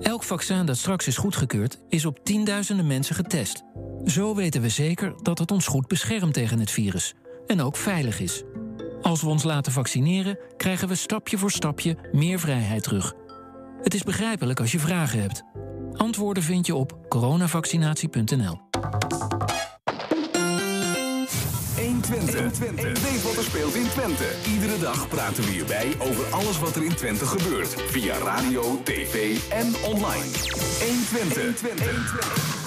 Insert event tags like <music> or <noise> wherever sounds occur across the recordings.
Elk vaccin dat straks is goedgekeurd, is op tienduizenden mensen getest. Zo weten we zeker dat het ons goed beschermt tegen het virus. En ook veilig is. Als we ons laten vaccineren, krijgen we stapje voor stapje meer vrijheid terug. Het is begrijpelijk als je vragen hebt. Antwoorden vind je op coronavaccinatie.nl. 120. Weet wat er speelt in Twente. Iedere dag praten we hierbij over alles wat er in Twente gebeurt. Via radio, tv en online. 120.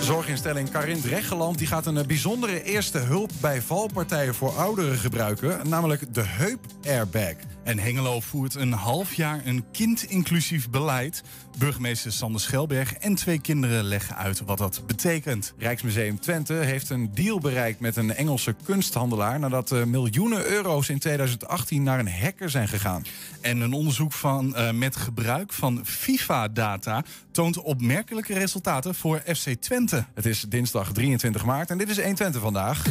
Zorginstelling Karin Dreggeland die gaat een bijzondere eerste hulp bij valpartijen voor ouderen gebruiken, namelijk de heup airbag. En Hengelo voert een half jaar een kind-inclusief beleid. Burgemeester Sander Schelberg en twee kinderen leggen uit wat dat betekent. Rijksmuseum Twente heeft een deal bereikt met een Engelse kunsthandelaar nadat uh, miljoenen euro's in 2018 naar een hacker zijn gegaan. En een onderzoek van, uh, met gebruik van FIFA-data toont opmerkelijke resultaten voor FC Twente. Het is dinsdag 23 maart en dit is 120 vandaag.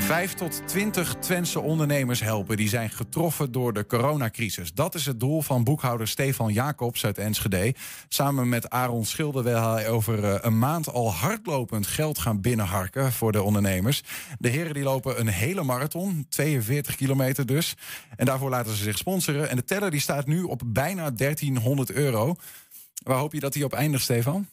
Vijf tot twintig Twentse ondernemers helpen die zijn getroffen door de coronacrisis. Dat is het doel van boekhouder Stefan Jacobs uit Enschede. Samen met Aaron Schilder wil hij over eh, een maand al hardlopend geld gaan binnenharken voor de ondernemers. De heren die lopen een hele marathon, 42 kilometer dus. En daarvoor laten ze zich sponsoren. En de teller die staat nu op bijna 1300 euro. Waar hoop je dat hij op eindigt, Stefan?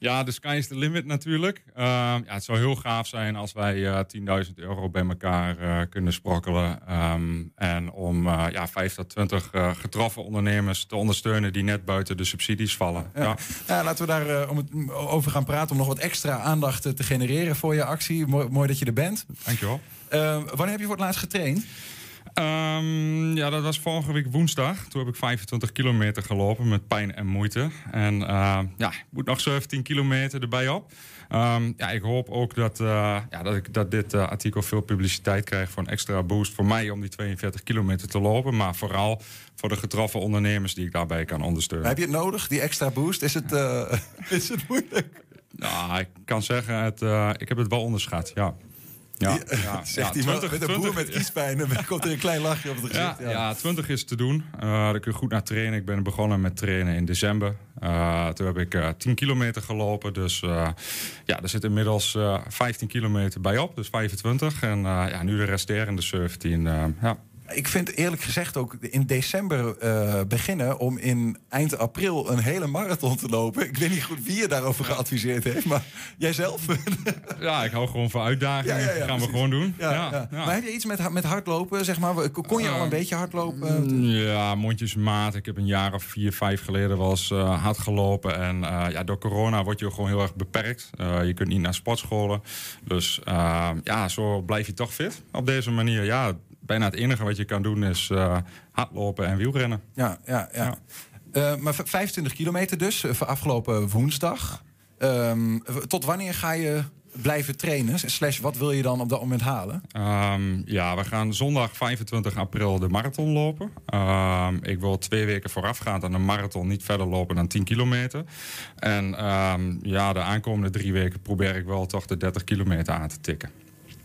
Ja, de sky is the limit natuurlijk. Uh, ja, het zou heel gaaf zijn als wij uh, 10.000 euro bij elkaar uh, kunnen sprokkelen. Um, en om uh, ja, 5 tot 20 getroffen ondernemers te ondersteunen die net buiten de subsidies vallen. Ja, ja. ja laten we daar om het, over gaan praten om nog wat extra aandacht te genereren voor je actie. Mooi, mooi dat je er bent. Dankjewel. wanneer heb je voor het laatst getraind? Um, ja, dat was vorige week woensdag. Toen heb ik 25 kilometer gelopen met pijn en moeite. En uh, ja, ik moet nog 17 kilometer erbij op. Um, ja, ik hoop ook dat, uh, ja, dat, ik, dat dit uh, artikel veel publiciteit krijgt voor een extra boost voor mij om die 42 kilometer te lopen. Maar vooral voor de getroffen ondernemers die ik daarbij kan ondersteunen. Heb je het nodig, die extra boost? Is het, <laughs> is het moeilijk? Nou, ik kan zeggen, het, ik heb het wel onderschat, ja. Ja, ja, <laughs> zegt ja, iemand 20, met een 20, boer met kiespijn. Dan komt er een klein lachje op het gezicht. Ja, ja. 20 is te doen. Uh, daar kun je goed naar trainen. Ik ben begonnen met trainen in december. Uh, toen heb ik uh, 10 kilometer gelopen. Dus uh, ja, er zit inmiddels 15 kilometer bij op. Dus 25. En ja, nu de resterende 17. ja. Ik vind eerlijk gezegd ook in december uh, beginnen om in eind april een hele marathon te lopen. Ik weet niet goed wie je daarover geadviseerd heeft, maar <laughs> jij zelf? <laughs> ja, ik hou gewoon van uitdagingen. Ja, ja, ja, gaan precies. we gewoon doen. Maar heb je iets met, met hardlopen, zeg maar? Kon je al een uh, beetje hardlopen? Ja, mondjesmaat. Ik heb een jaar of vier, vijf geleden wel eens uh, hard gelopen. En ja, door corona word je gewoon heel erg beperkt. je kunt niet naar sportscholen. Dus ja, zo blijf je toch fit op deze manier. Ja, bijna het enige wat je kan doen is uh, hardlopen en wielrennen. Ja, ja, ja. ja. Uh, maar 25 kilometer dus, uh, afgelopen woensdag. Um, tot wanneer ga je blijven trainen? Slash, wat wil je dan op dat moment halen? Um, ja, we gaan zondag 25 april de marathon lopen. Um, ik wil twee weken voorafgaand aan de marathon niet verder lopen dan 10 kilometer. En ja, de aankomende drie weken probeer ik wel toch de 30 kilometer aan te tikken.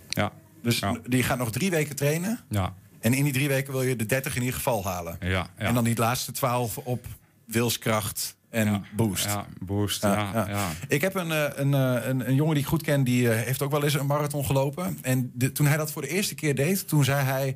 Ja. Dus ja. die gaat nog drie weken trainen. Ja. En in die drie weken wil je de 30 in ieder geval halen. Ja, ja. En dan die laatste 12 op wilskracht en ja, boost. Ja, boost. Ja, ja, ja. Ik heb een, een, een, een, jongen die ik goed ken, die heeft ook wel eens een marathon gelopen. En de, toen hij dat voor de eerste keer deed, toen zei hij.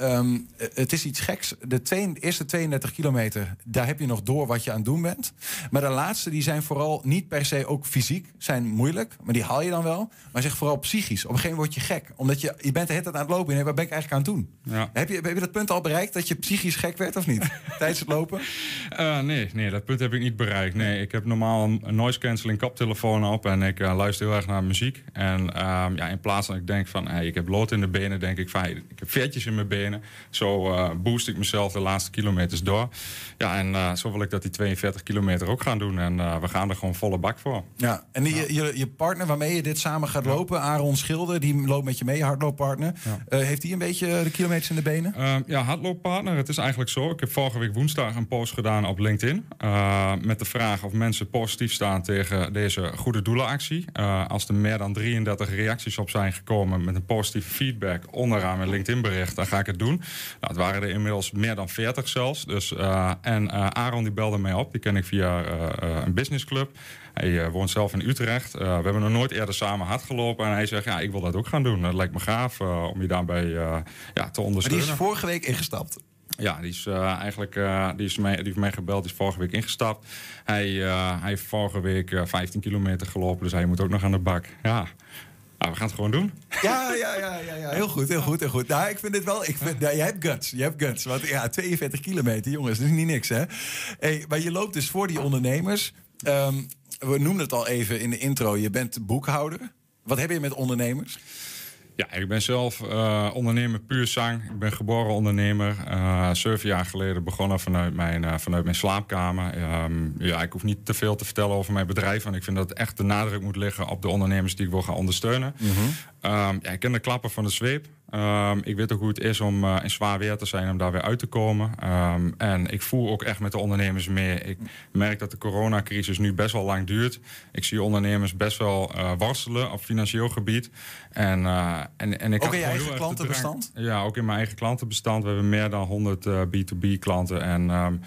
Um, het is iets geks. De twee, eerste 32 kilometer, daar heb je nog door wat je aan het doen bent. Maar de laatste, die zijn vooral niet per se ook fysiek, zijn moeilijk. Maar die haal je dan wel. Maar zeg vooral psychisch. Op een gegeven moment word je gek. Omdat je, je bent de hele tijd aan het lopen. En wat ben ik eigenlijk aan het doen? Ja. Heb, je, heb je dat punt al bereikt, dat je psychisch gek werd of niet? <laughs> Tijdens het lopen? Uh, nee, nee, dat punt heb ik niet bereikt. Nee, ik heb normaal een noise cancelling koptelefoon op. En ik uh, luister heel erg naar muziek. En uh, ja, in plaats van ik denk van, hey, ik heb lood in de benen, denk ik van, hey, ik heb vetjes in mijn benen. Zo uh, boost ik mezelf de laatste kilometers door. Ja, en uh, zo wil ik dat die 42 kilometer ook gaan doen. En uh, we gaan er gewoon volle bak voor. Ja, en die, ja. Je, je partner waarmee je dit samen gaat lopen, Aaron Schilder, die loopt met je mee, hardlooppartner. Heeft hij een beetje de kilometers in de benen? ja, hardlooppartner. Het is eigenlijk zo. Ik heb vorige week woensdag een post gedaan op LinkedIn. met de vraag of mensen positief staan tegen deze goede doelenactie. als er meer dan 33 reacties op zijn gekomen met een positieve feedback onderaan mijn LinkedIn bericht, dan ga ik het doen. Nou, het waren er inmiddels meer dan 40 zelfs. Dus, uh, en uh, Aaron die belde mij op, die ken ik via uh, een businessclub. Hij woont zelf in Utrecht. we hebben nog nooit eerder samen hard gelopen. En hij zegt, ja, ik wil dat ook gaan doen. Dat lijkt me gaaf om je daarbij ja, te ondersteunen. Maar die is vorige week ingestapt. Ja, die is uh, eigenlijk uh, die is mij, die heeft mij gebeld, die is vorige week ingestapt. Hij, uh, hij heeft vorige week 15 kilometer gelopen, dus hij moet ook nog aan de bak. Ja. Nou, we gaan het gewoon doen. Ja, ja, ja, ja, ja. heel goed, heel goed, heel goed. Nou, ik vind dit wel, ik vind, jij hebt guts, je hebt guts. Want ja, 42 kilometer, jongens, dat is niet niks, hè? Hey, maar je loopt dus voor die ondernemers. Um, we noemden het al even in de intro, je bent boekhouder. Wat heb je met ondernemers? Ja, ik ben zelf uh, ondernemer puur zang. Ik ben geboren ondernemer. Uh, zeven jaar geleden begonnen vanuit mijn, uh, vanuit mijn slaapkamer. Um, ja, ik hoef niet te veel te vertellen over mijn bedrijf. Want ik vind dat echt de nadruk moet liggen op de ondernemers die ik wil gaan ondersteunen. Mm -hmm. um, ja, ik ken de klappen van de zweep. Um, ik weet ook hoe het is om uh, in zwaar weer te zijn, om daar weer uit te komen. Um, en ik voel ook echt met de ondernemers mee. Ik merk dat de coronacrisis nu best wel lang duurt. Ik zie ondernemers best wel uh, worstelen op financieel gebied. En, uh, en, en ik ook in je eigen klantenbestand? Ja, ook in mijn eigen klantenbestand. We hebben meer dan 100 B2B klanten. En um,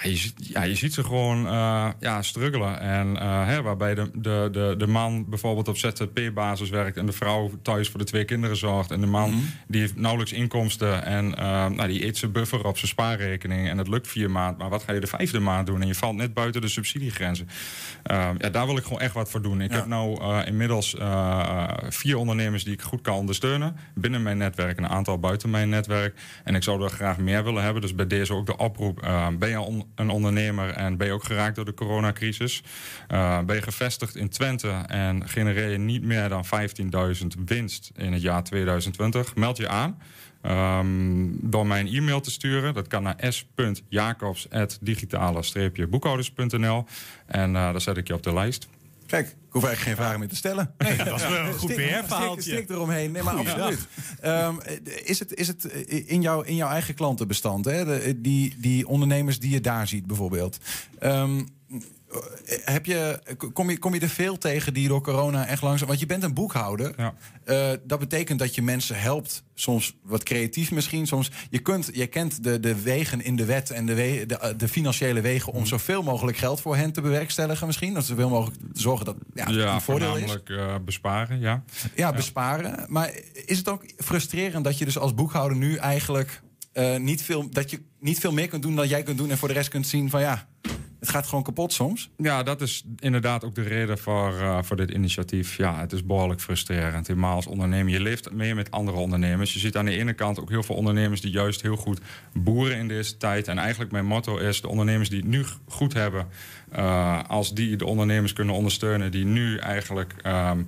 ja, je, ja, je ziet ze gewoon uh, ja, struggelen. En uh, hè, waarbij de, de, de, de man bijvoorbeeld op ZZP-basis werkt en de vrouw thuis voor de twee kinderen zorgt. En de man mm -hmm. die heeft nauwelijks inkomsten en uh, nou, die eet zijn buffer op zijn spaarrekening. En het lukt vier maanden. Maar wat ga je de vijfde maand doen? En je valt net buiten de subsidiegrenzen. ja, daar wil ik gewoon echt wat voor doen. Ik ja. heb nou inmiddels vier ondernemers die ik goed kan ondersteunen. Binnen mijn netwerk en een aantal buiten mijn netwerk. En ik zou er graag meer willen hebben. Dus bij deze ook de oproep. ben je een ondernemer en ben je ook geraakt door de coronacrisis. Uh, ben je gevestigd in Twente en genereer je niet meer dan 15.000 winst in het jaar 2020. Meld je aan. Um, door mij een e-mail te sturen. Dat kan naar s.jacobs.digitale-boekhouders.nl En uh, dan zet ik je op de lijst. Kijk, ik hoef eigenlijk geen vragen meer te stellen. Nee, dat was wel een goed. Stik eromheen. Nee, maar absoluut. Um, is, het, is het in, jou, in jouw eigen klantenbestand, hè? De, die, die ondernemers die je daar ziet bijvoorbeeld... Um, heb je, kom, je, kom je er veel tegen die door corona echt langzaam... Want je bent een boekhouder. Ja. Uh, dat betekent dat je mensen helpt. Soms wat creatief misschien. Soms, je, kunt, je kent de, de wegen in de wet en de, we, de, de, financiële wegen... om zoveel mogelijk geld voor hen te bewerkstelligen misschien. Dat zoveel mogelijk zorgen dat ja, ja een voordeel is. Uh, besparen, ja. ja. Ja, besparen. Maar is het ook frustrerend dat je dus als boekhouder nu eigenlijk... Uh, niet veel, dat je niet veel meer kunt doen dan jij kunt doen... en voor de rest kunt zien van ja, het gaat gewoon kapot soms. Ja, dat is inderdaad ook de reden voor, uh, voor dit initiatief. Ja, het is behoorlijk frustrerend. Helemaal als ondernemer. Je leeft mee met andere ondernemers. Je ziet aan de ene kant ook heel veel ondernemers die juist heel goed boeren in deze tijd. En eigenlijk mijn motto is: de ondernemers die het nu goed hebben, uh, als die de ondernemers kunnen ondersteunen, die nu eigenlijk. Um,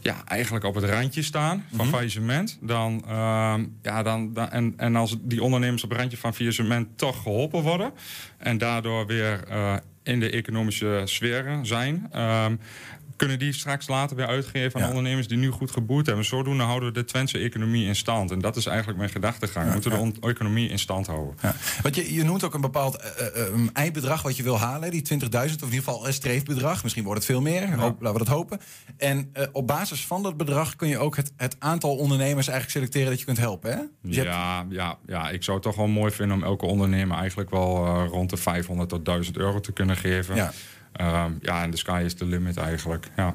ja, eigenlijk op het randje staan van mm -hmm. faillissement. Dan, uh, ja, dan, dan, en, en als die ondernemers op het randje van faillissement toch geholpen worden... en daardoor weer uh, in de economische sferen zijn... Um, kunnen die straks later weer uitgeven aan ja. ondernemers die nu goed geboerd hebben. Zodoende houden we de Twentse economie in stand. En dat is eigenlijk mijn gedachtegang. We moeten de economie in stand houden. Want je, je noemt ook een bepaald uh, uh, eindbedrag wat je wil halen. Die 20.000, of in ieder geval een streefbedrag. Misschien wordt het veel meer. Hoop, laten we dat hopen. En uh, op basis van dat bedrag kun je ook het, het aantal ondernemers eigenlijk selecteren dat je kunt helpen. Hè? Dus ja, hebt... ja, ja, ik zou het toch wel mooi vinden om elke ondernemer eigenlijk wel rond de 500 tot 1000 euro te kunnen geven. Ja. Um, ja, en de sky is the limit eigenlijk. Ja.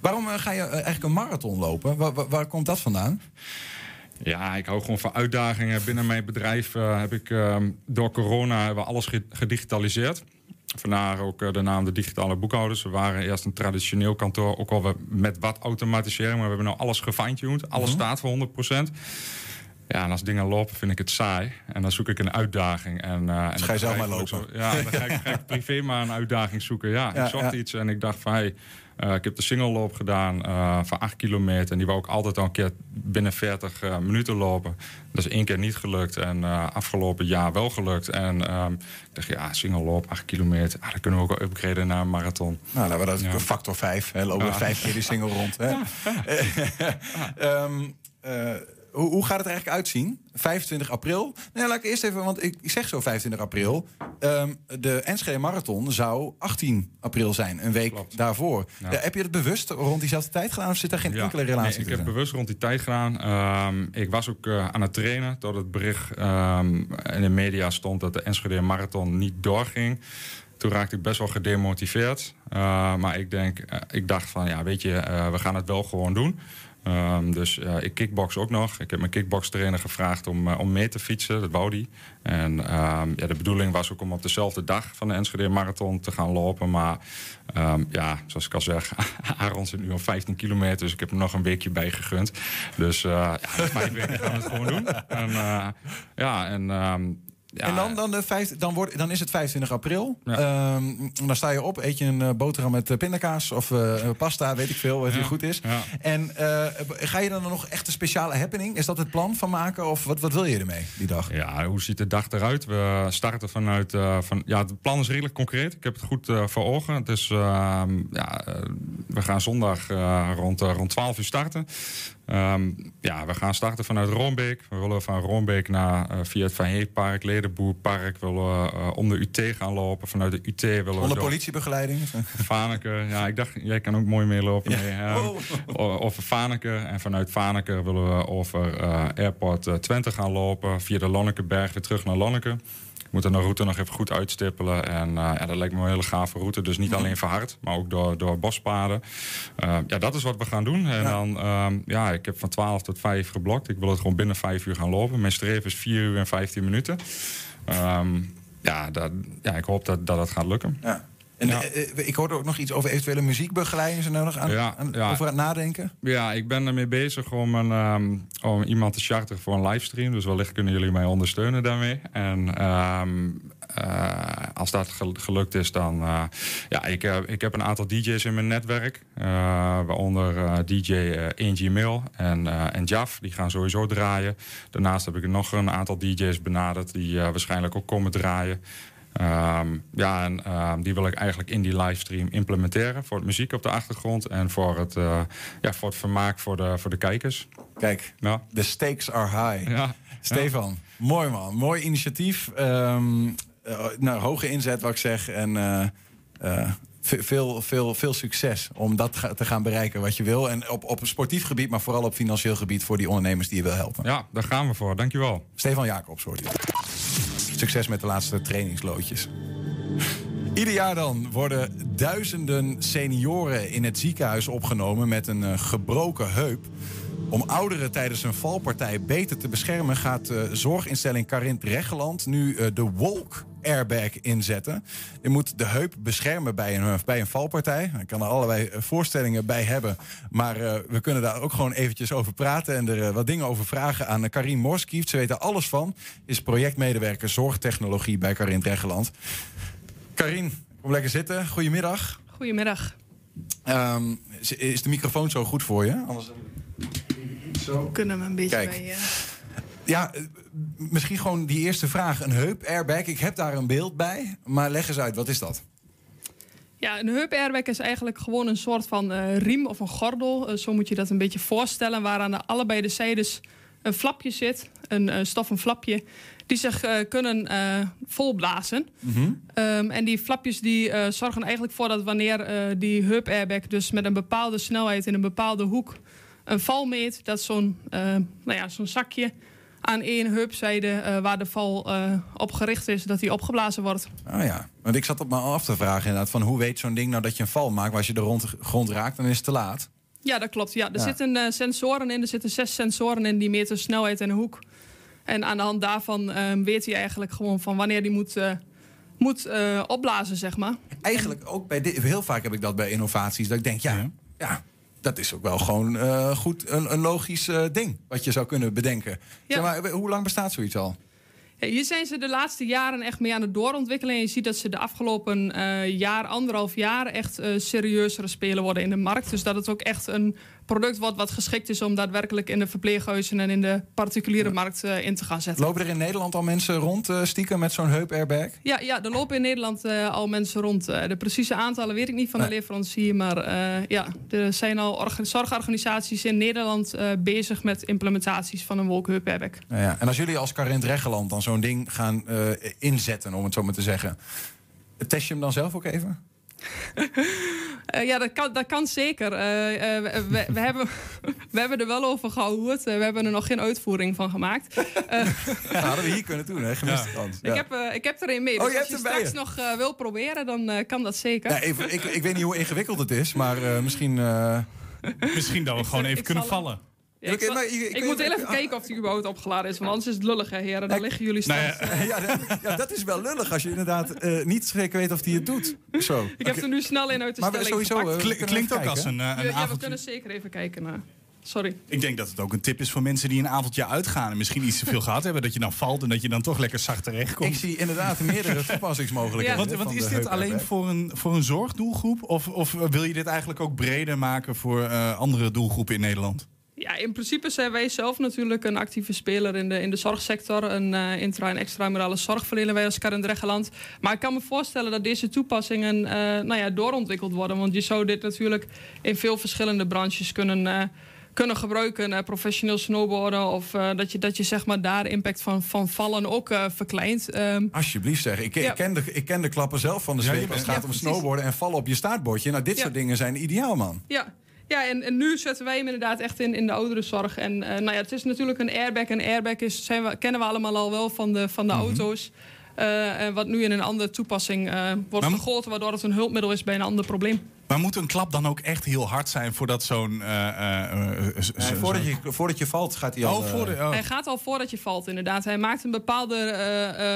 Waarom uh, ga je uh, eigenlijk een marathon lopen? Waar, waar, waar, komt dat vandaan? Ja, ik hou gewoon van uitdagingen. Binnen mijn bedrijf uh, heb ik um, door corona hebben we alles gedigitaliseerd. Vandaar ook de naam de digitale boekhouders. We waren eerst een traditioneel kantoor, ook al met wat automatisering, maar we hebben nu alles gefine-tuned. Alles mm -hmm. staat voor 100%. Ja, en als dingen lopen vind ik het saai. En dan zoek ik een uitdaging. En, uh, en dus ga je zelf maar lopen? Zo, ja, dan ga ik, ga ik, <laughs> privé maar een uitdaging zoeken. Ja, ja ik zocht ja. iets en ik dacht van... Hey, uh, ik heb de single loop gedaan uh, van 8 kilometer. En die wou ik altijd al een keer binnen 40 uh, minuten lopen. Dat is één keer niet gelukt. En afgelopen jaar wel gelukt. En um, ik dacht, ja, single loop, 8 kilometer. Ah, dan kunnen we ook upgraden naar een marathon. Nou, laten we dat ja. factor 5. Hè, lopen we vijf keer die single rond. Hè? <laughs> <laughs> um, hoe, hoe gaat het er eigenlijk uitzien? 25 april. Nou, laat ik eerst even, want ik, ik zeg zo 25 april. Ehm, de Enschede Marathon zou 18 april zijn, een week daarvoor. Ja. Heb je het bewust rond diezelfde tijd gedaan of zit daar geen Ja, enkele relatie nee, ik heb bewust rond die tijd gedaan. Ehm, ik was ook eh, aan het trainen tot het bericht ehm, in de media stond dat de Enschede Marathon niet doorging. Toen raakte ik best wel gedemotiveerd. Maar ik, denk, eh, ik dacht van, ja, weet je, eh, we gaan het wel gewoon doen. Ehm, dus ik kickbox ook nog. Ik heb mijn kickbox-trainer gevraagd om, eh, om mee te fietsen. Dat wou die. En ehm, ja, de bedoeling was ook om op dezelfde dag van de Enschede Marathon te gaan lopen. Maar ehm, ja, zoals ik al zeg, <laughs> Aaron zit nu al 15 kilometer. Dus ik heb er nog een weekje bij gegund. Dus eh ja, vijf weken gaan we het gewoon doen. En eh, ja, en... ja, En dan, dan, de vijf, dan, wordt, dan is het 25 april. Ja. Ehm, dan sta je op, eet je een eh, boterham met eh, pindakaas of eh, pasta, weet ik veel, wat Ja, goed is. En ga je dan nog echt een speciale happening? Is dat het plan van maken of wat, wat wil je ermee die dag? Ja, hoe ziet de dag eruit? We starten vanuit. van, ja, het plan is redelijk concreet. Ik heb het goed voor ogen. Het is, ehm, ja, we gaan zondag rond, rond 12 uur starten. Ehm, ja, we gaan starten vanuit Roombeek. We willen van Roombeek naar eh, via het Van Heetpark, Ledenboerpark. willen we eh, om de UT gaan lopen. Vanuit de UT willen we Onder politiebegeleiding? <laughs> Vaneke. Ja, ik dacht, jij kan ook mooi meelopen. Ja. Nee, ehm, Wow. o- Over Vaneke. En vanuit Vaneke willen we over eh, Airport Twente gaan lopen. Via de Lonnekeberg weer terug naar Lonneke. We moeten de route nog even goed uitstippelen. En eh, ja, dat lijkt me een hele gave route. Dus niet alleen verhard, maar ook door, door bospaden. Eh, ja, dat is wat we gaan doen. En Ja. dan, ehm, ja, ik heb van 12 tot 5 geblokt. Ik wil het gewoon binnen 5 uur gaan lopen. Mijn streef is 4 uur en 15 minuten. Ehm, ja, dat, ja, ik hoop dat, dat het gaat lukken. Ja. En Ja. eh, eh, ik hoorde ook nog iets over eventuele muziekbegeleiding. Er nou nog aan, Ja, aan- ja. over aan het nadenken? Ja, ik ben ermee bezig om, een, ehm, om iemand te charteren voor een livestream. Dus wellicht kunnen jullie mij ondersteunen daarmee. En ehm, eh, als dat gel- gelukt is, dan... eh, ja, ik, heb ik heb een aantal DJ's in mijn netwerk. waaronder DJ Angie Mill en, en Jaf. Die gaan sowieso draaien. Daarnaast heb ik nog een aantal DJ's benaderd... die waarschijnlijk ook komen draaien. Ehm, ja, en ehm, die wil ik eigenlijk in die livestream implementeren. Voor het muziek op de achtergrond en voor het, eh, ja, voor het vermaak voor de, voor de kijkers. Kijk, Ja, the stakes are high. ja. Stefan, mooi man. Mooi initiatief. Ehm, eh, nou, hoge inzet, wat ik zeg. En eh, ve- veel, veel, veel succes om dat te gaan bereiken wat je wil. En op, op sportief gebied, maar vooral op financieel gebied... voor die ondernemers die je wil helpen. ja, daar gaan we voor. Dankjewel. Stefan Jacobs hoort u. Succes met de laatste trainingsloodjes. Ieder jaar dan worden duizenden senioren in het ziekenhuis opgenomen met een eh, gebroken heup. Om ouderen tijdens een valpartij beter te beschermen, gaat de zorginstelling Carint Regeland nu eh, de Walk Airbag inzetten. Je moet de heup beschermen bij een, bij een valpartij. Ik kan er allerlei eh, voorstellingen bij hebben. Maar eh, we kunnen daar ook gewoon eventjes over praten en er eh, wat dingen over vragen aan uh, Karin Morskieft. Ze weet er alles van. Is projectmedewerker zorgtechnologie bij Carint Regeland. Karin, kom lekker zitten. Goedemiddag. Goedemiddag. Ehm, is- is de microfoon zo goed voor je? Anders... Zo. Kunnen we een beetje Kijk. bij... eh, Ja, eh, misschien gewoon die eerste vraag. Een heup airbag. Ik heb daar een beeld bij. Maar leg eens uit, wat is dat? Ja, een heup airbag is eigenlijk gewoon een soort van eh, riem of een gordel. Zo moet je dat een beetje voorstellen. Waar aan de allebei de zijdes een flapje zit. Een eh, stoffen flapje. Die zich eh, kunnen eh, volblazen. Ehm, en die flapjes die, eh, zorgen eigenlijk voor dat wanneer eh, die heup airbag dus met een bepaalde snelheid in een bepaalde hoek een val meet, dat zo'n eh, nou ja, zo'n zakje aan één heupzijde eh, waar de val eh, op gericht is, dat die opgeblazen wordt. Oh ja, want ik zat op me af te vragen inderdaad... van hoe weet zo'n ding nou dat je een val maakt... maar als je de rond, grond raakt, dan is het te laat. Ja, dat klopt. Ja, er Ja. zitten sensoren in. Er zitten zes sensoren in die meten snelheid en hoek. En aan de hand daarvan eh, weet hij eigenlijk gewoon van wanneer die moet, eh, moet opblazen, zeg maar. Eigenlijk ook bij dit... Heel vaak heb ik dat bij innovaties. Dat ik denk, ja, ja. Ja. Dat is ook wel gewoon eh, goed een, een logisch eh, ding... wat je zou kunnen bedenken. Ja. Zeg maar, hoe lang bestaat zoiets al? Ja, hier zijn ze de laatste jaren echt mee aan het doorontwikkelen. En je ziet dat ze de afgelopen eh, jaar, anderhalf jaar... echt serieuzere spelen worden in de markt. Dus dat het ook echt een product wordt wat geschikt is om daadwerkelijk in de verpleeghuizen en in de particuliere markt eh, in te gaan zetten. Lopen er in Nederland al mensen rond uh, stiekem met zo'n heup-airbag? Ja, ja, er lopen in Nederland uh, al mensen rond. de precieze aantallen weet ik niet van nee. de leverancier. Maar ja, er zijn al zorgorganisaties in Nederland bezig met implementaties van een wolkheup-airbag. Ja, ja. En als jullie als Carint Reggeland dan zo'n ding gaan inzetten, om het zo maar te zeggen... test je hem dan zelf ook even? Uh, ja, dat kan, dat kan zeker. Uh, uh, we, we, hebben, <laughs> we hebben er wel over gehoord. we hebben er nog geen uitvoering van gemaakt. ja, hadden we hier kunnen doen, hè? Gemiste ja. kans. Ja. Ik, heb, ik heb er een mee. Oh, dus als je straks nog wil proberen, dan kan dat zeker. Ja, even, ik, ik weet niet hoe ingewikkeld het is, maar misschien... misschien dat we gewoon even kunnen vallen. Ja, ik, maar, ik, ik moet even kijken of die überhaupt opgeladen is. Want anders is het lullig, hè, heren. Dan liggen jullie nou straks. Nou ja, ja, ja, dat is wel lullig als je inderdaad uh, niet zeker weet of hij het doet. Zo. Ik heb er nu snel in uit de maar stelling sowieso, uh, Klinkt, klinkt ook als een, uh, een Ja, we kunnen zeker even kijken naar. Sorry. Ik denk dat het ook een tip is voor mensen die een avondje uitgaan... en misschien iets te veel gehad hebben, dat je dan valt... en dat je dan toch lekker zacht terecht komt. Ik zie inderdaad meerdere <laughs> toepassingsmogelijkheden. Ja. Want, want is dit alleen voor een, voor een zorgdoelgroep? Of, of wil je dit eigenlijk ook breder maken voor uh, andere doelgroepen in Nederland? Ja, in principe zijn wij zelf natuurlijk een actieve speler in de, in de zorgsector. Een uh, intra- en extramurale zorg verlenen wij als Karendrechtland. Maar ik kan me voorstellen dat deze toepassingen uh, nou ja, doorontwikkeld worden. Want je zou dit natuurlijk in veel verschillende branches kunnen, uh, kunnen gebruiken. professioneel snowboarden of dat, je, dat je zeg maar daar impact van, van vallen ook verkleint. Um, Alsjeblieft zeg. Ik, ja. ik, ken de, ik ken de klappen zelf van de zweep. als het gaat om snowboarden en vallen op je staartbordje. Nou, dit soort dingen zijn ideaal, man. Ja. Ja, en, en, nu zetten wij hem inderdaad echt in, in de ouderenzorg. En uh, nou ja, het is natuurlijk een airbag. Een airbag is, zijn we, kennen we allemaal al wel van de, van de mm -hmm. auto's. Uh, wat nu in een andere toepassing uh, wordt gegoten, waardoor het een hulpmiddel is bij een ander probleem. Maar moet een klap dan ook echt heel hard zijn voordat zo'n. Uh, nee, voordat, je, voordat je valt gaat hij al. Oh, voor de, oh. Hij gaat al voordat je valt, inderdaad. Hij maakt een bepaalde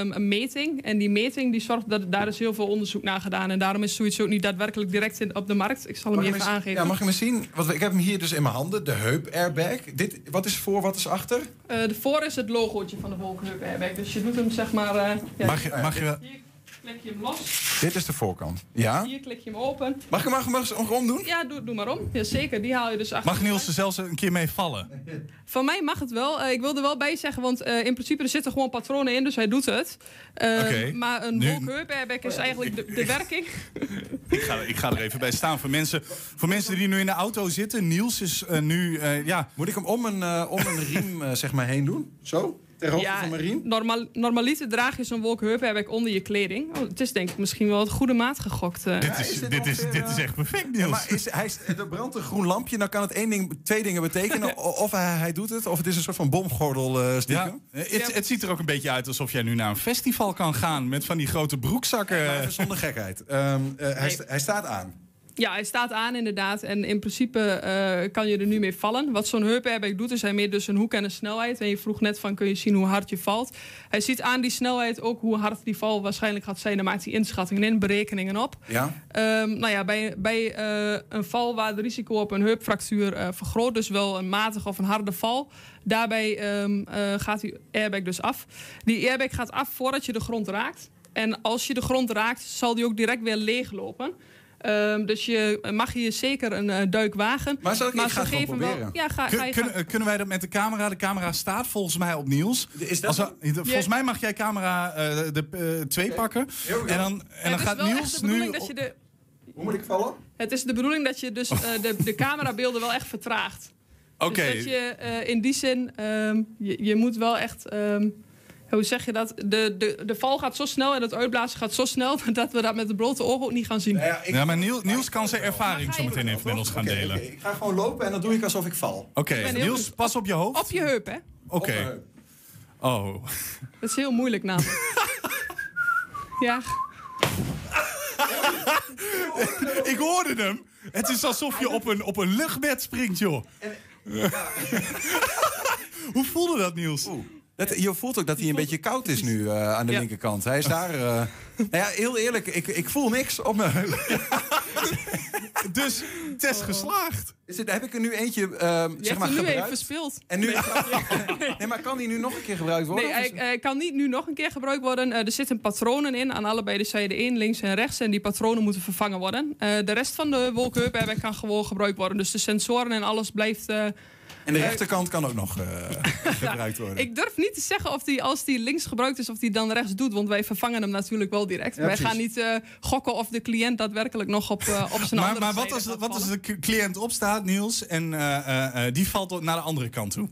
um, een meting. En die meting die zorgt dat daar is heel veel onderzoek naar gedaan. En daarom is zoiets ook niet daadwerkelijk direct in, op de markt. Ik zal hem even aangeven. Ja, mag je me zien? Want ik heb hem hier dus in mijn handen, de heup airbag. Dit, wat is voor, wat is achter? de voor is het logootje van de Volkenheup airbag. Dus je doet hem zeg maar. ja, mag je. Mag je klik je hem los. Dit is de voorkant. Ja? Hier klik je hem open. Mag ik hem, mag hem omdoen? Ja, doe, doe maar om. Ja, zeker, die haal je dus achter. Mag Niels er zelfs een keer mee vallen? Van mij mag het wel. Uh, ik wil er wel bij zeggen, want uh, in principe er zitten gewoon patronen in, dus hij doet het. Uh, okay. Maar een walk-up airbag is eigenlijk de, de werking. <laughs> ik, ga, ik ga er even bij staan. Voor mensen, voor mensen die nu in de auto zitten, Niels is nu... ja. Moet ik hem om een, om een riem zeg maar heen doen? Zo? Ja, Normaal, normaliter draag je zo'n wolkenheup onder je kleding. Oh, het is denk ik misschien wel het goede maat gegokt. Uh. Dit, is, is dit, is, dit is echt perfect, Niels. Ja, maar is, hij, er brandt een groen lampje, dan kan het één ding, twee dingen betekenen. <laughs> of hij, hij, doet het, of het is een soort van bomgordel uh, ja. Het, het, ziet er ook een beetje uit alsof jij nu naar een festival kan gaan... met van die grote broekzakken. Ja, zonder gekheid. Um, uh, hij, hij staat aan. Ja, hij staat aan inderdaad. En in principe uh, kan je er nu mee vallen. Wat zo'n heup airbag doet, is hij meer dus een hoek en een snelheid. En je vroeg net van, kun je zien hoe hard je valt? Hij ziet aan die snelheid ook hoe hard die val waarschijnlijk gaat zijn. Dan maakt hij inschattingen in, berekeningen op. Ja. Um, nou ja, bij, bij uh, een val waar het risico op een heupfractuur uh, vergroot... dus wel een matige of een harde val... daarbij um, gaat die airbag dus af. Die airbag gaat af voordat je de grond raakt. En als je de grond raakt, zal die ook direct weer leeglopen... Um, dus je mag hier zeker een uh, duik wagen. Maar zal ik, maar ik ga het wel, ja, ga, Kun, ga kunnen, kunnen wij dat met de camera? De camera staat volgens mij op Niels. Is dat Als volgens mij mag jij camera uh, de uh, twee okay. pakken. En dan, en dan gaat Niels nu... Dat je de, Hoe moet ik vallen? Het is de bedoeling dat je dus de, de camerabeelden wel echt vertraagt. Oké. Okay. Dus dat je in die zin... Um, je, je moet wel echt... Um, hoe zeg je dat? De, de, de val gaat zo snel en het uitblazen gaat zo snel <laughs> dat we dat met de blote ogen ook niet gaan zien. Nou ja, ik, ja, maar Niels, Niels kan zijn ervaring zo meteen even met ons gaan delen. Okay, ik ga gewoon lopen en dan doe ik alsof ik val. Oké, okay, Niels, pas op je hoofd. Op je heup, hè? Oké. Okay. Oh. <laughs> Dat is heel moeilijk namelijk. <laughs> ja. ik hoorde hem. Het is alsof je op een, op een luchtbed springt, joh. Hoe voelde dat, Niels? Oeh. Dat, je voelt ook dat hij een beetje koud is nu uh, aan de ja. linkerkant. Hij is daar. Uh, <laughs> nou ja, heel eerlijk, ik, ik voel niks op me. <laughs> dus test oh. geslaagd. Is het, heb ik er nu eentje uh, zeg maar, nu gebruikt? even verspeeld. En nu, <laughs> nee. maar kan die nu nog een keer gebruikt worden? Nee, hij, kan niet nu nog een keer gebruikt worden. Uh, er zitten patronen in aan allebei de zijden in, links en rechts. En die patronen moeten vervangen worden. De rest van de wolkenheup kan gewoon gebruikt worden. Dus de sensoren en alles blijft en de rechterkant kan ook nog uh, <laughs> gebruikt worden. Ik durf niet te zeggen of die, als die links gebruikt is, of die dan rechts doet. Want wij vervangen hem natuurlijk wel direct. wij gaan niet uh, gokken of de cliënt daadwerkelijk nog op, uh, op zijn maar, andere Maar wat als, wat als de cliënt opstaat, Niels, en die valt naar de andere kant toe?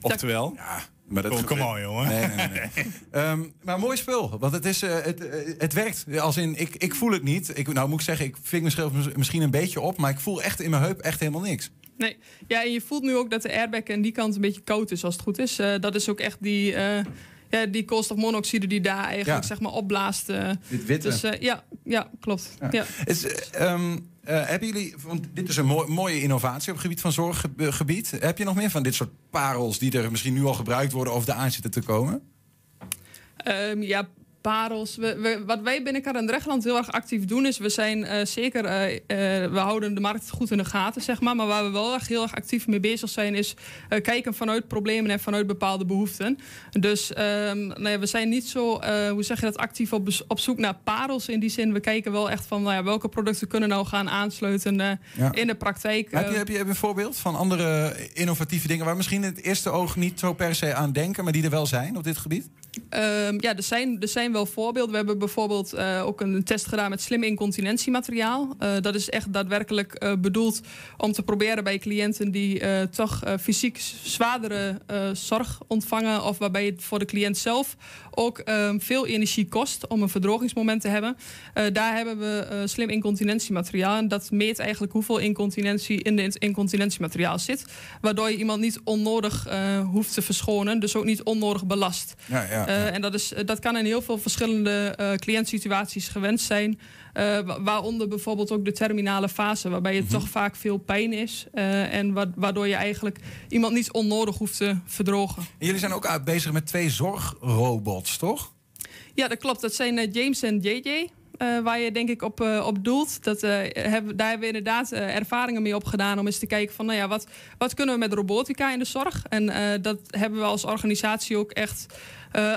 Oftewel? Ja. Maar dat kom on, jongen. Nee, nee, nee. <laughs> um, maar mooi spul. Want het, is, uh, het, uh, het werkt. Als in, ik, ik voel het niet. Ik, nou moet ik zeggen, ik ving mezelf misschien een beetje op. Maar ik voel echt in mijn heup echt helemaal niks. Nee, ja, en je voelt nu ook dat de airbag aan die kant een beetje koud is als het goed is. Uh, dat is ook echt die, uh, ja, die koolstofmonoxide die daar eigenlijk zeg maar opblaast. Uh, dit witte. Dus ja, ja, klopt. Ja. ja. Is, um, hebben jullie, want dit is een mooi, mooie innovatie op het gebied van zorggebied. Heb je nog meer van dit soort parels die er misschien nu al gebruikt worden of de aan zitten te komen? Um, ja, parels. We, wat wij binnen Drechtland heel erg actief doen, is we zijn uh, zeker, uh, uh, we houden de markt goed in de gaten, zeg maar. Maar waar we wel echt heel erg actief mee bezig zijn, is kijken vanuit problemen en vanuit bepaalde behoeften. Dus um, nou ja, we zijn niet zo, hoe zeg je dat, actief op, op zoek naar parels in die zin. We kijken wel echt van nou ja, welke producten kunnen nou gaan aansluiten ja. in de praktijk. Heb je, heb, je, een voorbeeld van andere innovatieve dingen waar misschien in het eerste oog niet zo per se aan denken, maar die er wel zijn op dit gebied? Um, ja, er zijn, er zijn wel voorbeelden. We hebben bijvoorbeeld uh, ook een test gedaan met slim incontinentiemateriaal. Uh, dat is echt daadwerkelijk uh, bedoeld om te proberen bij cliënten die toch fysiek zwaardere zorg ontvangen. Of waarbij het voor de cliënt zelf ook um, veel energie kost om een verdrogingsmoment te hebben. daar hebben we slim incontinentiemateriaal. En dat meet eigenlijk hoeveel incontinentie in het incontinentiemateriaal zit. Waardoor je iemand niet onnodig hoeft te verschonen. Dus ook niet onnodig belast. Ja, ja. En dat, is, dat kan in heel veel verschillende cliëntsituaties gewenst zijn. Uh, waaronder bijvoorbeeld ook de terminale fase, waarbij het mm -hmm. toch vaak veel pijn is. en wa waardoor je eigenlijk iemand niet onnodig hoeft te verdrogen. En jullie zijn ook bezig met twee zorgrobots, toch? Ja, dat klopt. Dat zijn James en JJ. Uh, waar je denk ik op, uh, op doelt. Dat, uh, hebben, daar hebben we inderdaad ervaringen mee opgedaan om eens te kijken van nou ja, wat, wat kunnen we met robotica in de zorg? En dat hebben we als organisatie ook echt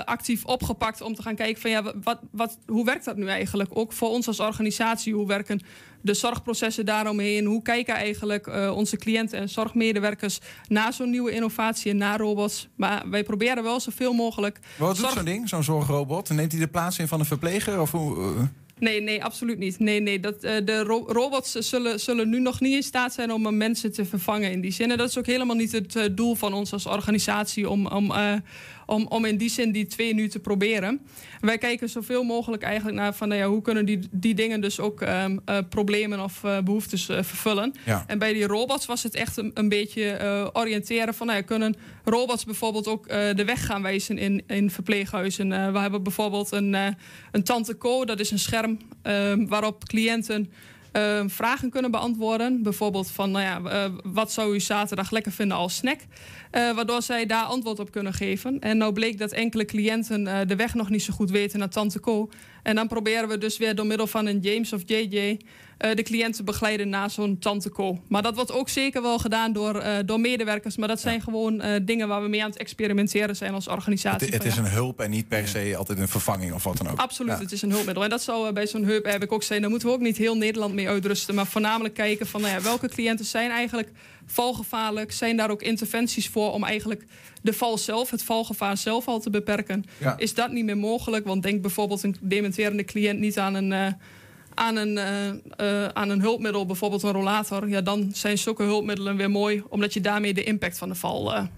actief opgepakt om te gaan kijken van ja, wat, wat, hoe werkt dat nu eigenlijk? Ook voor ons als organisatie, hoe werken de zorgprocessen daaromheen? Hoe kijken eigenlijk onze cliënten en zorgmedewerkers naar zo'n nieuwe innovatie en naar robots? Maar wij proberen wel zoveel mogelijk. Wat doet zo'n ding, zo'n zorgrobot? Neemt hij de plaats in van een verpleger? Of hoe, Nee, nee, absoluut niet. Nee, nee, dat, uh, de ro robots zullen, zullen nu nog niet in staat zijn om mensen te vervangen in die zin. En dat is ook helemaal niet het uh, doel van ons als organisatie om, om, uh, om, om in die zin die twee nu te proberen. Wij kijken zoveel mogelijk eigenlijk naar van nou ja, hoe kunnen die, die dingen dus ook um, uh, problemen of uh, behoeftes uh, vervullen. Ja. En bij die robots was het echt een, een beetje oriënteren van nou ja, kunnen robots bijvoorbeeld ook de weg gaan wijzen in, in verpleeghuizen. we hebben bijvoorbeeld een, een Tante Co, dat is een scherm ehm, waarop cliënten uh, vragen kunnen beantwoorden. Bijvoorbeeld van, nou ja, uh, wat zou u zaterdag lekker vinden als snack? Uh, waardoor zij daar antwoord op kunnen geven. En nou bleek dat enkele cliënten de weg nog niet zo goed weten naar Tante Co. En dan proberen we dus weer door middel van een James of JJ uh, de cliënten begeleiden naar zo'n tante co. Maar dat wordt ook zeker wel gedaan door, door medewerkers. Maar dat zijn ja. gewoon dingen waar we mee aan het experimenteren zijn als organisatie. Het, het is ja. een hulp en niet per se altijd een vervanging of wat dan ook. Absoluut, het is een hulpmiddel. En dat zou bij zo'n hulp heb ik ook zijn. Daar moeten we ook niet heel Nederland mee uitrusten. Maar voornamelijk kijken van nou ja, welke cliënten zijn eigenlijk valgevaarlijk. Zijn daar ook interventies voor om eigenlijk de val zelf, het valgevaar zelf al te beperken? Ja. Is dat niet meer mogelijk? Want denk bijvoorbeeld een dementerende cliënt niet aan een aan een, uh, uh, aan een hulpmiddel, bijvoorbeeld een rollator, ja, dan zijn zulke hulpmiddelen weer mooi, omdat je daarmee de impact van de val.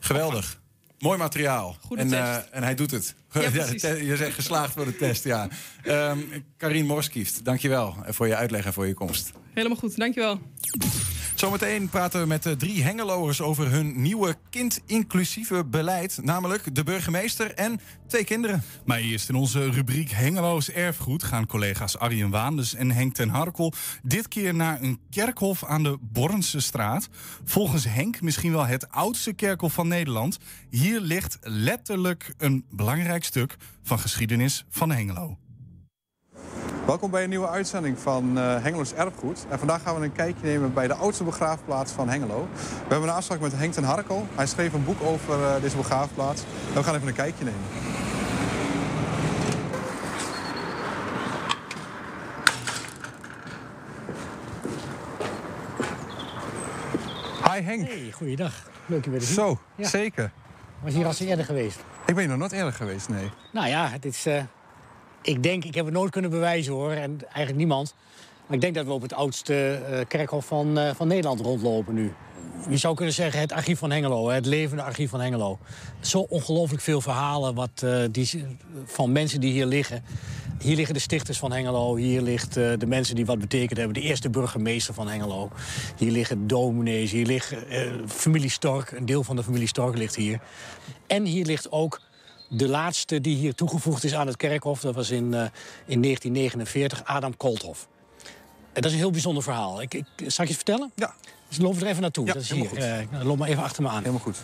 Geweldig. Mooi materiaal. Goede en, test. en hij doet het. <laughs> Ja, ja, je zegt geslaagd voor de test, ja. um, Karin Morskieft, dankjewel voor je uitleg en voor je komst. Helemaal goed, dankjewel. Zometeen praten we met de drie Hengeloers over hun nieuwe kind-inclusieve beleid. Namelijk de burgemeester en twee kinderen. Maar eerst in onze rubriek Hengeloos Erfgoed gaan collega's Arjen Waanders en Henk ten Harkel dit keer naar een kerkhof aan de Bornse straat. Volgens Henk misschien wel het oudste kerkhof van Nederland. Hier ligt letterlijk een belangrijk stuk van geschiedenis van Hengelo. Welkom bij een nieuwe uitzending van uh, Hengelo's Erfgoed. En vandaag gaan we een kijkje nemen bij de oudste begraafplaats van Hengelo. We hebben een afspraak met Henk ten Harkel. Hij schreef een boek over uh, deze begraafplaats. En we gaan even een kijkje nemen. Hi Henk. Hey, goeiedag. Leuk je weer te zien. Zo, Ja. zeker. Was hier al eens eerder geweest? Ik ben hier nog nooit eerder geweest, nee. Nou ja, het is... eh, ik denk, ik heb het nooit kunnen bewijzen hoor, en eigenlijk niemand. Maar ik denk dat we op het oudste eh, kerkhof van, eh, van Nederland rondlopen nu. Je zou kunnen zeggen het archief van Hengelo, het levende archief van Hengelo. Zo ongelooflijk veel verhalen wat, eh, die, van mensen die hier liggen. Hier liggen de stichters van Hengelo, hier ligt de mensen die wat betekend hebben. De eerste burgemeester van Hengelo. Hier liggen dominees, hier ligt familie Stork, een deel van de familie Stork ligt hier. En hier ligt ook de laatste die hier toegevoegd is aan het kerkhof. Dat was in, eh, in 1949, Adam Kolthof. En dat is een heel bijzonder verhaal. Ik, ik, zal ik je vertellen? Ja. Dus loop er even naartoe. Ja, dat is hier. Eh, loop maar even achter me aan. Helemaal goed.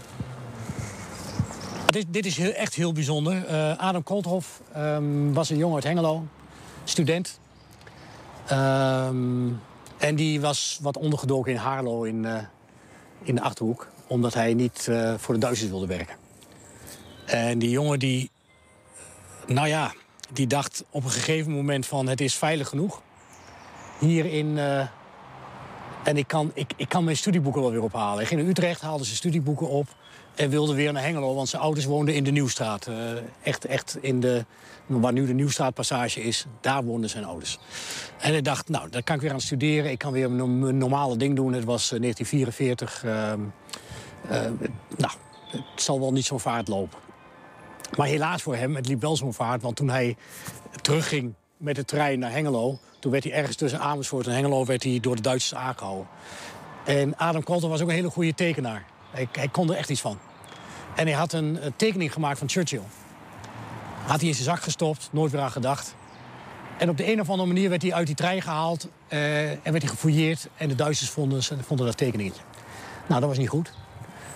Dit, dit is heel, echt heel bijzonder. Eh, Adam Kolthof ehm, was een jongen uit Hengelo, student. Ehm, en die was wat ondergedoken in Haarlo in, eh, in de Achterhoek. Omdat hij niet eh, voor de Duitsers wilde werken. En die jongen die, nou ja, die dacht op een gegeven moment van het is veilig genoeg. Hier in, eh, en ik kan, ik, ik kan mijn studieboeken wel weer ophalen. Hij ging naar Utrecht, haalde zijn studieboeken op en wilde weer naar Hengelo, want zijn ouders woonden in de Nieuwstraat. Eh, echt, echt in de, waar nu de Nieuwstraatpassage is, daar woonden zijn ouders. En hij dacht, nou, dan kan ik weer aan studeren. Ik kan weer mijn normale ding doen. Het was eh, 1944. ehm, eh, nou, het zal wel niet zo'n vaart lopen. Maar helaas voor hem, het liep wel zo'n vaart. Want toen hij terugging met de trein naar Hengelo... toen werd hij ergens tussen Amersfoort en Hengelo werd hij door de Duitsers aangehouden. En Adam Kolter was ook een hele goede tekenaar. Hij, kon er echt iets van. En hij had een, tekening gemaakt van Churchill. Had hij in zijn zak gestopt, nooit weer aan gedacht. En op de een of andere manier werd hij uit die trein gehaald... eh, en werd hij gefouilleerd en de Duitsers vonden, vonden dat tekeningetje. Nou, dat was niet goed.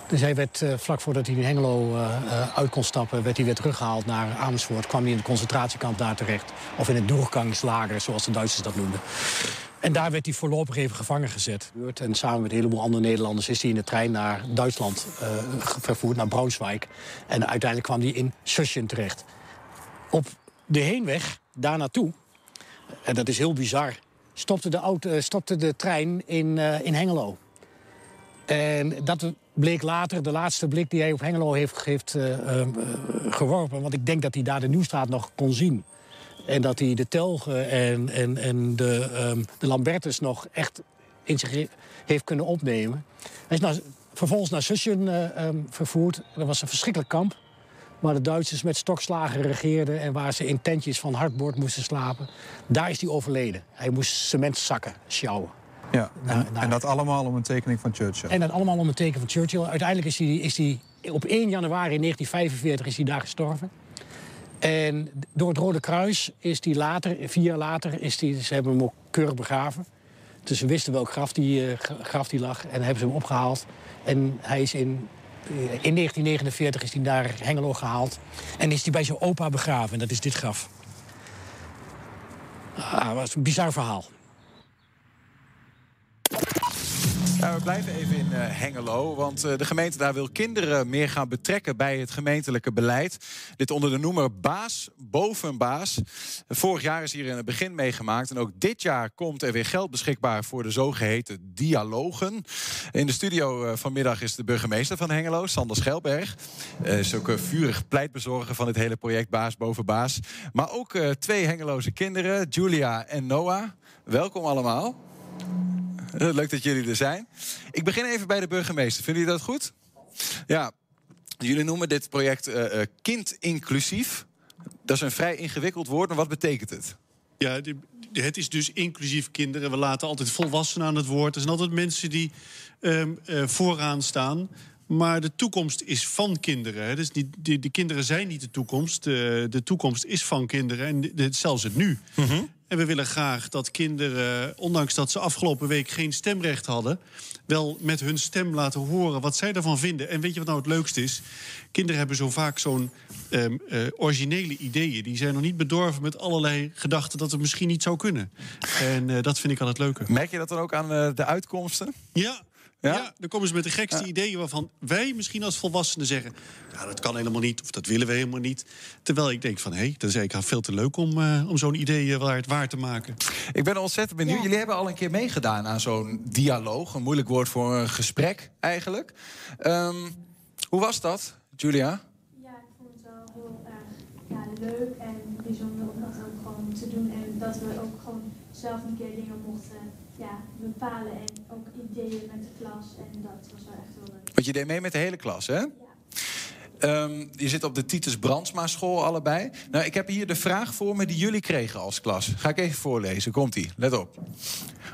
Dus hij werd eh, vlak voordat hij in Hengelo eh, eh, uit kon stappen... werd hij weer teruggehaald naar Amersfoort. Kwam hij in het concentratiekamp daar terecht. Of in het doorgangslager, zoals de Duitsers dat noemden. En daar werd hij voorlopig even gevangen gezet. En samen met een heleboel andere Nederlanders is hij in de trein naar Duitsland ge- vervoerd, naar Braunschweig. En uiteindelijk kwam hij in Suschen terecht. Op de heenweg daar naartoe, en dat is heel bizar, stopte de, auto, stopte de trein in, in Hengelo. En dat bleek later, de laatste blik die hij op Hengelo heeft, eh, eh, geworpen. Want ik denk dat hij daar de Nieuwstraat nog kon zien. En dat hij de Telgen en, en, en de, ehm, de Lambertus nog echt in zich he- heeft kunnen opnemen. Hij is vervolgens naar Sussen eh, ehm, vervoerd. Dat was een verschrikkelijk kamp. Waar de Duitsers met stokslagen regeerden en waar ze in tentjes van hardboord moesten slapen. Daar is hij overleden. Hij moest cementzakken sjouwen. Ja. Nou, En, nou. en dat allemaal om een tekening van Churchill. En dat allemaal om een teken van Churchill. Uiteindelijk is hij, is hij op 1 januari 1945 is hij daar gestorven. En door het Rode Kruis is hij later, vier jaar later, is hij, ze hebben hem ook keurig begraven. Dus ze wisten welk graf die, eh, gra- graf die lag en hebben ze hem opgehaald. En hij is in, eh, in 1949 is hij naar Hengelo gehaald. En is hij bij zijn opa begraven. En dat is dit graf. Ah, dat was een bizar verhaal. We blijven even in eh, Hengelo, want eh, de gemeente daar wil kinderen meer gaan betrekken bij het gemeentelijke beleid. Dit onder de noemer Baas boven Baas. Vorig jaar is hier in het begin meegemaakt en ook dit jaar komt er weer geld beschikbaar voor de zogeheten dialogen. In de studio eh, vanmiddag is de burgemeester van Hengelo, Sander Schelberg. Is ook vurig pleitbezorger van het hele project Baas boven Baas. Maar ook twee Hengeloze kinderen, Julia en Noah. Welkom allemaal. Eh, Leuk dat jullie er zijn. Ik begin even bij de burgemeester. Vinden jullie dat goed? Ja, jullie noemen dit project eh, eh, kind inclusief. Dat is een vrij ingewikkeld woord, maar wat betekent het? Ja, het is dus inclusief kinderen. We laten altijd volwassenen aan het woord. Er zijn altijd mensen die ehm, eh, vooraan staan. Maar de toekomst is van kinderen. Hè. Dus die, die, de kinderen zijn niet de toekomst. De, de toekomst is van kinderen. En de- de- zelfs het nu. En we willen graag dat kinderen, ondanks dat ze afgelopen week geen stemrecht hadden, wel met hun stem laten horen wat zij ervan vinden. En weet je wat nou het leukste is? Kinderen hebben zo vaak zo'n ehm, eh, originele ideeën. Die zijn nog niet bedorven met allerlei gedachten dat het misschien niet zou kunnen. En eh, dat vind ik al het leuke. Merk je dat dan ook aan eh, de uitkomsten? Ja. Ja? Ja? dan komen ze met de gekste ideeën waarvan wij misschien als volwassenen zeggen... Ja, dat kan helemaal niet, of dat willen we helemaal niet. Terwijl ik denk van, hé, dat is eigenlijk veel te leuk om, eh, om zo'n idee eh, waar, waar te maken. Ik ben ontzettend benieuwd. Ja. Jullie hebben al een keer meegedaan aan zo'n dialoog. Een moeilijk woord voor een gesprek, eigenlijk. Ehm, hoe was dat, Julia? Ja, ik vond het wel heel erg ja, leuk en bijzonder om dat ook gewoon te doen. En dat we ook gewoon zelf een keer dingen mochten ja, bepalen. En ook ideeën met de klas. En dat was wel echt heel leuk. Want je deed mee met de hele klas, hè? Ehm, je zit op de Titus Brandsma school allebei. Nou, ik heb hier de vraag voor me die jullie kregen als klas. Ga ik even voorlezen. Komt-ie. Let op.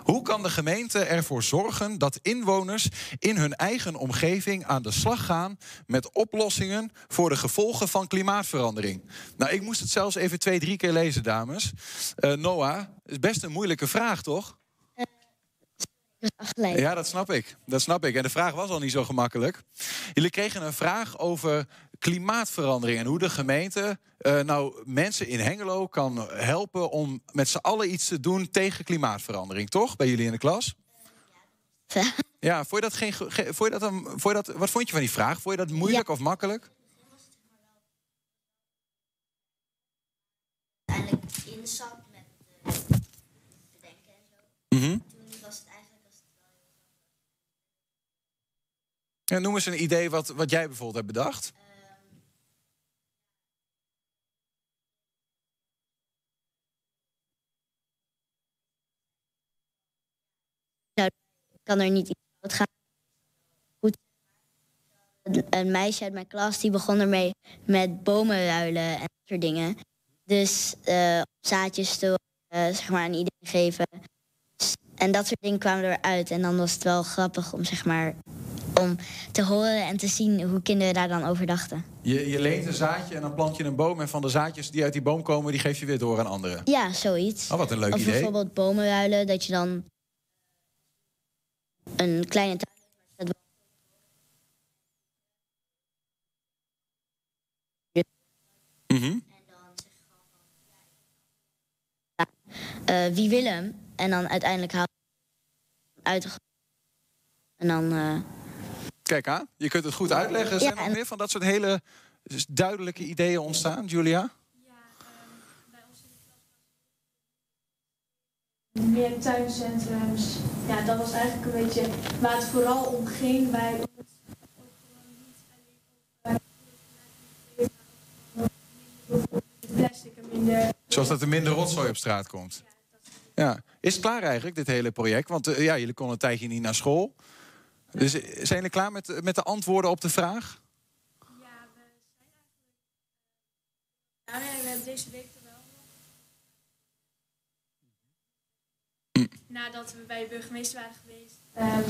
Hoe kan de gemeente ervoor zorgen dat inwoners in hun eigen omgeving aan de slag gaan met oplossingen voor de gevolgen van klimaatverandering? Nou, ik moest het zelfs even twee, drie keer lezen, dames. Eh, Noah, is best een moeilijke vraag, toch? Afgeleid. Ja, dat snap ik. Dat snap ik. En de vraag was al niet zo gemakkelijk. Jullie kregen een vraag over klimaatverandering en hoe de gemeente eh, nou mensen in Hengelo kan helpen om met z'n allen iets te doen tegen klimaatverandering, toch? Bij jullie in de klas? Ja, vond je dat geen, ge- ge- vond je dat een, vond je dat, wat vond je van die vraag? Vond je dat moeilijk of makkelijk? Uiteindelijk inzat met eh, bedenken en zo. Mhm. Toen was het eigenlijk was het wel heel Ja, noem eens een idee wat, wat jij bijvoorbeeld hebt bedacht. kan er niet fout gaan. Goed. Een meisje uit mijn klas die begon ermee met bomen ruilen en dat soort dingen. Dus eh, zaadjes te eh, zeg maar een idee geven. En dat soort dingen kwamen eruit. En dan was het wel grappig om zeg maar om te horen en te zien hoe kinderen daar dan over dachten. Je, je leent een zaadje en dan plant je een boom. En van de zaadjes die uit die boom komen, die geef je weer door aan anderen. Ja, zoiets. Oh, wat een leuk of idee. bijvoorbeeld bomen ruilen, dat je dan een kleine tuin maar Mhm. eh, wie wil hem? En dan uiteindelijk haal uit de En dan. eh, Kijk aan, je kunt het goed uitleggen. Zijn er nog meer van dat soort hele duidelijke ideeën ontstaan, Julia? Meer tuincentrums. Ja, dat was eigenlijk een beetje waar het vooral om ging. Bij plastic en minder. Zoals dat er minder rotzooi op straat komt. Ja. Is het klaar eigenlijk, dit hele project? Want eh, ja, jullie konden een tijdje niet naar school. Dus eh, zijn jullie klaar met, met de antwoorden op de vraag? Ja, we hebben deze week er wel. Nadat we bij de burgemeester waren geweest. Ehm,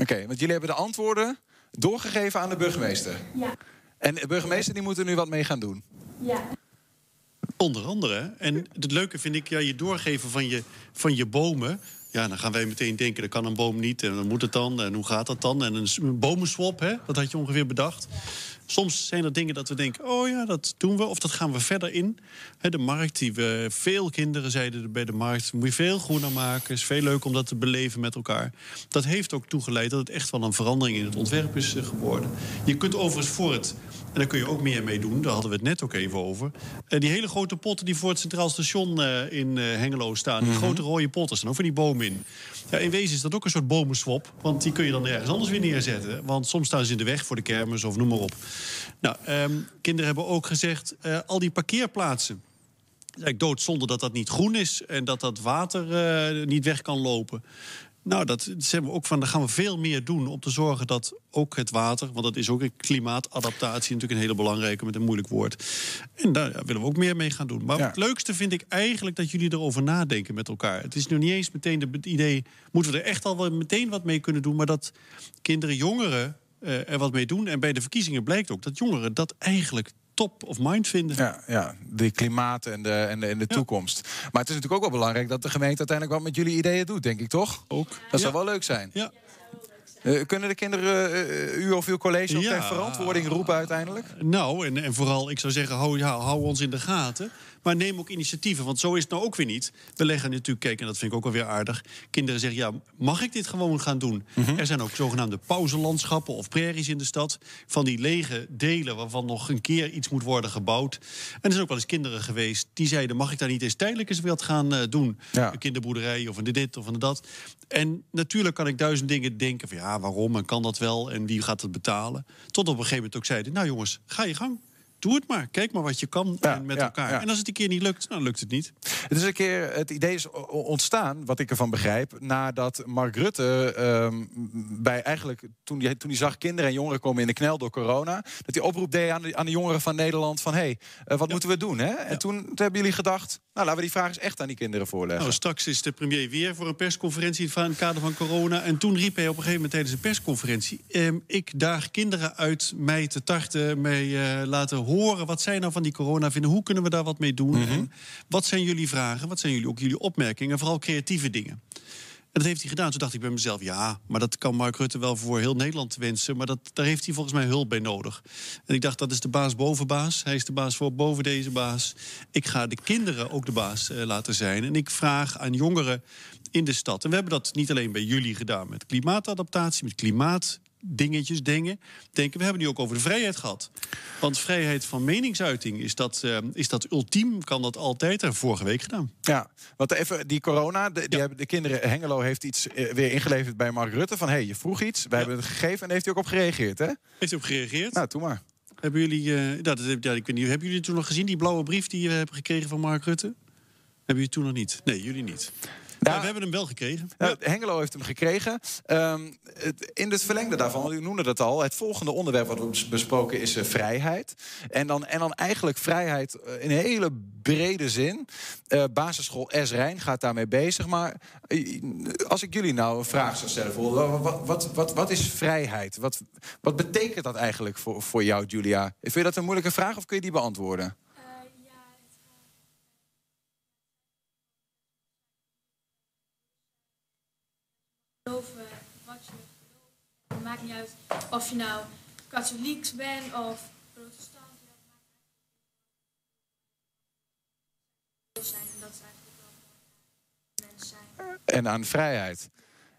Oké, want jullie hebben de antwoorden doorgegeven aan de burgemeester. ja, En de burgemeester die moet er nu wat mee gaan doen. ja. Onder andere. En het leuke vind ik, ja, je doorgeven van je, van je bomen. Ja, dan gaan wij meteen denken, dat kan een boom niet. En dan moet het dan. En hoe gaat dat dan? En een, bomenswap, hè? dat had je ongeveer bedacht. Soms zijn er dingen dat we denken, oh ja, dat doen we. Of dat gaan we verder in. De markt, die we, veel kinderen zeiden bij de markt... moet je veel groener maken. is veel leuk om dat te beleven met elkaar. Dat heeft ook toegeleid dat het echt wel een verandering in het ontwerp is eh, geworden. Je kunt overigens voor het... En daar kun je ook meer mee doen, daar hadden we het net ook even over. Eh, die hele grote potten die voor het Centraal Station eh, in eh, Hengelo staan... die grote rode potten, staan ook van die bomen in. Ja, in wezen is dat ook een soort bomenswap. Want die kun je dan ergens anders weer neerzetten. Want soms staan ze in de weg voor de kermis of noem maar op. Nou, ehm, kinderen hebben ook gezegd, al die parkeerplaatsen... Eigenlijk doodzonde dat dat niet groen is en dat dat water niet weg kan lopen. Nou, dat zijn we ook van. Daar gaan we veel meer doen om te zorgen dat ook het water, want dat is ook een klimaatadaptatie, natuurlijk een hele belangrijke met een moeilijk woord. En daar willen we ook meer mee gaan doen. Maar het leukste vind ik eigenlijk dat jullie erover nadenken met elkaar. Het is nu niet eens meteen het idee, moeten we er echt al wel meteen wat mee kunnen doen, maar dat kinderen, jongeren eh, er wat mee doen. En bij de verkiezingen blijkt ook dat jongeren dat eigenlijk top of mind vinden. Ja, ja de klimaat en de, en de, en de toekomst. Maar het is natuurlijk ook wel belangrijk dat de gemeente uiteindelijk wat met jullie ideeën doet, denk ik toch? Ook. Dat zou wel leuk zijn. Ja. Eh, kunnen de kinderen eh, u of uw college ook Ja. ter verantwoording roepen uiteindelijk? Nou, en, en vooral, ik zou zeggen, hou, ja, hou ons in de gaten. Maar neem ook initiatieven, want zo is het nou ook weer niet. We leggen natuurlijk, kijk, en dat vind ik ook wel weer aardig... kinderen zeggen, ja, mag ik dit gewoon gaan doen? Mhm. Er zijn ook zogenaamde pauzelandschappen of prairies in de stad... van die lege delen waarvan nog een keer iets moet worden gebouwd. En er zijn ook wel eens kinderen geweest die zeiden... mag ik daar niet eens tijdelijk eens wat gaan eh, doen? Ja. Een kinderboerderij of een dit of een dat. En natuurlijk kan ik duizend dingen denken van... ja, waarom en kan dat wel en wie gaat het betalen? Tot op een gegeven moment ook zeiden... nou jongens, ga je gang. Doe het maar. Kijk maar wat je kan Ja, met ja, elkaar. ja. En als het een keer niet lukt, dan lukt het niet. Het is een keer, het idee is ontstaan, wat ik ervan begrijp, nadat Mark Rutte ehm, bij eigenlijk toen hij, toen hij zag kinderen en jongeren komen in de knel door corona, dat hij oproep deed aan de, aan de jongeren van Nederland van hé, hey, eh, wat moeten we doen? Hè? En toen, toen hebben jullie gedacht, nou laten we die vraag eens echt aan die kinderen voorleggen. Nou, straks is de premier weer voor een persconferentie in het kader van corona. En toen riep hij op een gegeven moment tijdens een persconferentie... ehm, ik daag kinderen uit mij te tarten, mij eh, laten horen... wat zij nou van die corona vinden, hoe kunnen we daar wat mee doen? En wat zijn jullie vragen, wat zijn jullie, ook jullie opmerkingen? Vooral creatieve dingen. En dat heeft hij gedaan. Toen dacht ik bij mezelf, ja, maar dat kan Mark Rutte wel voor heel Nederland wensen. Maar dat, daar heeft hij volgens mij hulp bij nodig. En ik dacht, dat is de baas boven baas. Hij is de baas voor boven deze baas. Ik ga de kinderen ook de baas eh, laten zijn. En ik vraag aan jongeren in de stad. En we hebben dat niet alleen bij jullie gedaan met klimaatadaptatie, met klimaatdingetjes, dingen. Denken, we hebben nu ook over de vrijheid gehad. Want vrijheid van meningsuiting, is dat, eh, is dat ultiem? Kan dat altijd? We vorige week gedaan. Ja, want even die corona, de, die hebben de kinderen, Hengelo heeft iets eh, weer ingeleverd bij Mark Rutte van hé, je vroeg iets, wij hebben het gegeven en heeft hij ook op gereageerd, hè? Heeft u op gereageerd? Nou, doe maar. Hebben jullie, nou, dat, ja, ik weet niet, hebben jullie toen nog gezien, die blauwe brief die we hebben gekregen van Mark Rutte? Hebben jullie toen nog niet? Nee, jullie niet. Ja, we hebben hem wel gekregen. Nou, Hengelo heeft hem gekregen. Ehm, het, in het verlengde daarvan, u noemde dat al... het volgende onderwerp wat we bes- besproken is eh, vrijheid. En dan, en dan eigenlijk vrijheid eh, in een hele brede zin. Eh, basisschool S. Rijn gaat daarmee bezig. Maar als ik jullie nou een vraag zou stellen... voor, wat, wat, wat, wat is vrijheid? Wat, wat betekent dat eigenlijk voor, voor jou, Julia? Vind je dat een moeilijke vraag of kun je die beantwoorden? Geloven wat je gelooft. Het maakt niet uit of je nou katholiek bent of protestant. Dat maakt niet uit. zijn en dat is eigenlijk wel mensen zijn. en aan vrijheid.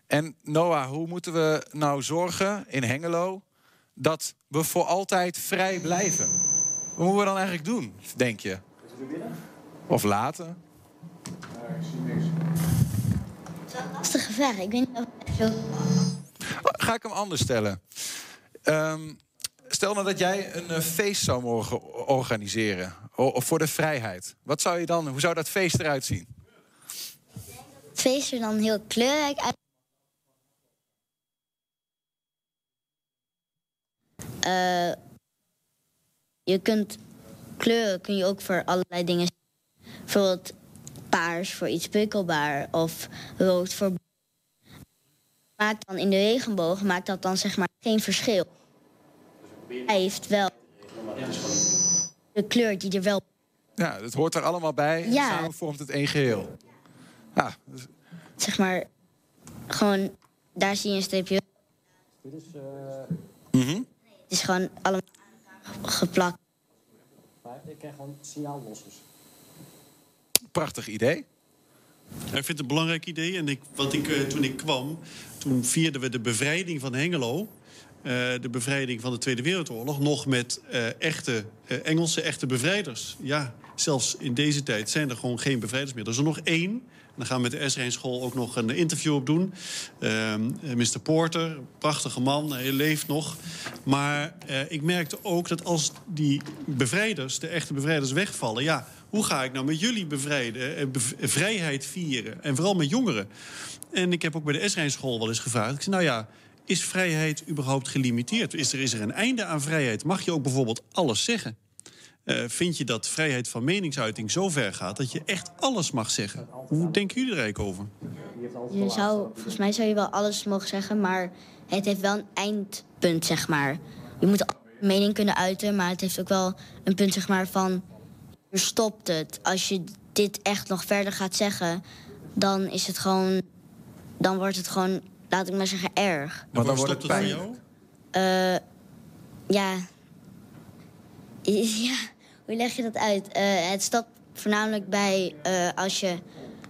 En Noah, hoe moeten we nou zorgen in Hengelo dat we voor altijd vrij blijven? Wat moeten we dan eigenlijk doen, denk je? Of laten? Lastige vraag. Ik weet niet of ik zo... Ga ik hem anders stellen? Ehm, stel nou dat jij een eh, feest zou mogen organiseren of voor de vrijheid. Wat zou je dan, hoe zou dat feest eruit zien? Het feest er dan heel kleurrijk uit. Eh, je kunt kleuren kun je ook voor allerlei dingen. Bijvoorbeeld paars voor iets prikkelbaar of rood voor. Maakt dan in de regenboog maakt dat dan zeg maar geen verschil. Hij heeft wel de kleur die er wel. Ja, dat hoort er allemaal bij. En Ja. samen vormt het één geheel. Ja, dus- Zeg maar gewoon daar zie je een streepje. mhm. Het is gewoon allemaal geplakt. Ik krijg gewoon signaallossers. Prachtig idee. Ik vind het een belangrijk idee. En ik, wat ik, eh, toen ik kwam, toen vierden we de bevrijding van Hengelo. eh, de bevrijding van de Tweede Wereldoorlog. Nog met eh, echte Engelse echte bevrijders. Ja, zelfs in deze tijd zijn er gewoon geen bevrijders meer. Er is er nog één. Dan gaan we met de Esrein School ook nog een interview op doen. Ehm, eh, Mr. Porter, prachtige man, hij leeft nog. Maar eh, ik merkte ook dat als die bevrijders, de echte bevrijders, wegvallen... ja, hoe ga ik nou met jullie bevrijden, eh, bev- vrijheid vieren? En vooral met jongeren. En ik heb ook bij de Esrein School wel eens gevraagd. Ik zei, nou ja, is vrijheid überhaupt gelimiteerd? Is er, is er een einde aan vrijheid? Mag je ook bijvoorbeeld alles zeggen? Eh, vind je dat vrijheid van meningsuiting zo ver gaat dat je echt alles mag zeggen? Hoe denken jullie er eigenlijk over? Je zou, volgens mij zou je wel alles mogen zeggen, maar het heeft wel een eindpunt, zeg maar. Je moet een mening kunnen uiten, maar het heeft ook wel een punt, zeg maar, van... Je stopt het. Als je dit echt nog verder gaat zeggen, dan is het gewoon... Dan wordt het gewoon laat ik maar zeggen, erg. Maar dan wordt stopt het jou? Eh, ja. <laughs> Ja, hoe leg je dat uit? Eh, het staat voornamelijk bij eh, als je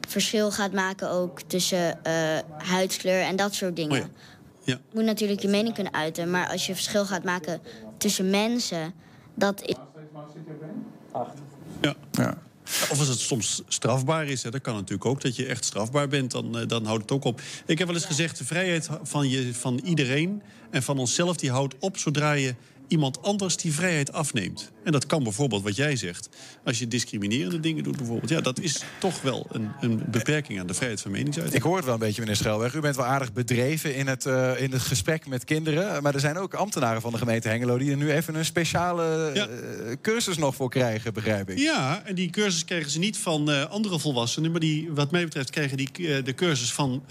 verschil gaat maken ook tussen eh, huidskleur en dat soort dingen. Oh ja. Ja. Je moet natuurlijk je mening kunnen uiten, maar als je verschil gaat maken tussen mensen, dat is. Ja. Ja. Of als het soms strafbaar is, hè, dat kan natuurlijk ook. Dat je echt strafbaar bent, dan, eh, dan houdt het ook op. Ik heb wel eens gezegd, de vrijheid van, je, van iedereen en van onszelf... die houdt op zodra je iemand anders die vrijheid afneemt. En dat kan bijvoorbeeld, wat jij zegt... als je discriminerende dingen doet bijvoorbeeld... ja, dat is toch wel een, een beperking aan de vrijheid van meningsuiting. Ik hoor het wel een beetje, meneer Schelweg. U bent wel aardig bedreven in het, eh, in het gesprek met kinderen. Maar er zijn ook ambtenaren van de gemeente Hengelo... die er nu even een speciale Ja. eh, cursus nog voor krijgen, begrijp ik. Ja, en die cursus krijgen ze niet van eh, andere volwassenen... maar die, wat mij betreft krijgen die de cursus van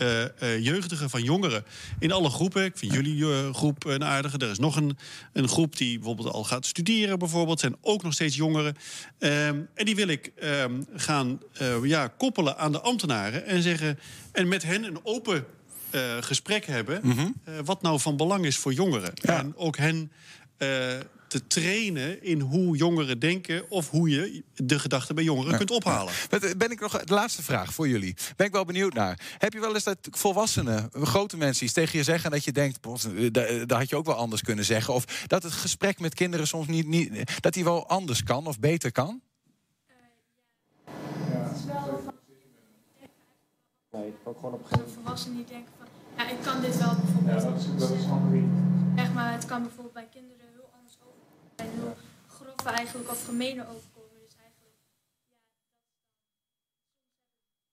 jeugdigen, van jongeren... in alle groepen. Ik vind jullie groep een aardige. Er is nog een, een groep die bijvoorbeeld al gaat studeren bijvoorbeeld. Zijn ook nog steeds jongeren. Ehm, en die wil ik ehm, gaan eh, ja, koppelen aan de ambtenaren... en, zeggen, en met hen een open eh, gesprek hebben... eh, wat nou van belang is voor jongeren. En ook hen te trainen in hoe jongeren denken... of hoe je de gedachten bij jongeren kunt ophalen. Ben ik nog de laatste vraag voor jullie. Ben ik wel benieuwd naar. Heb je wel eens dat volwassenen, grote mensen, iets tegen je zeggen dat je denkt, "Bos, eh, da- dat had je ook wel anders kunnen zeggen, of dat het gesprek met kinderen soms niet, niet dat die wel anders kan of beter kan? Is Nee, ook gewoon op een volwassenen die denken van, ja, ik kan dit wel bijvoorbeeld. Echt, maar het kan bijvoorbeeld bij kinderen. En heel grof eigenlijk of gemene overkomen. Dus eigenlijk,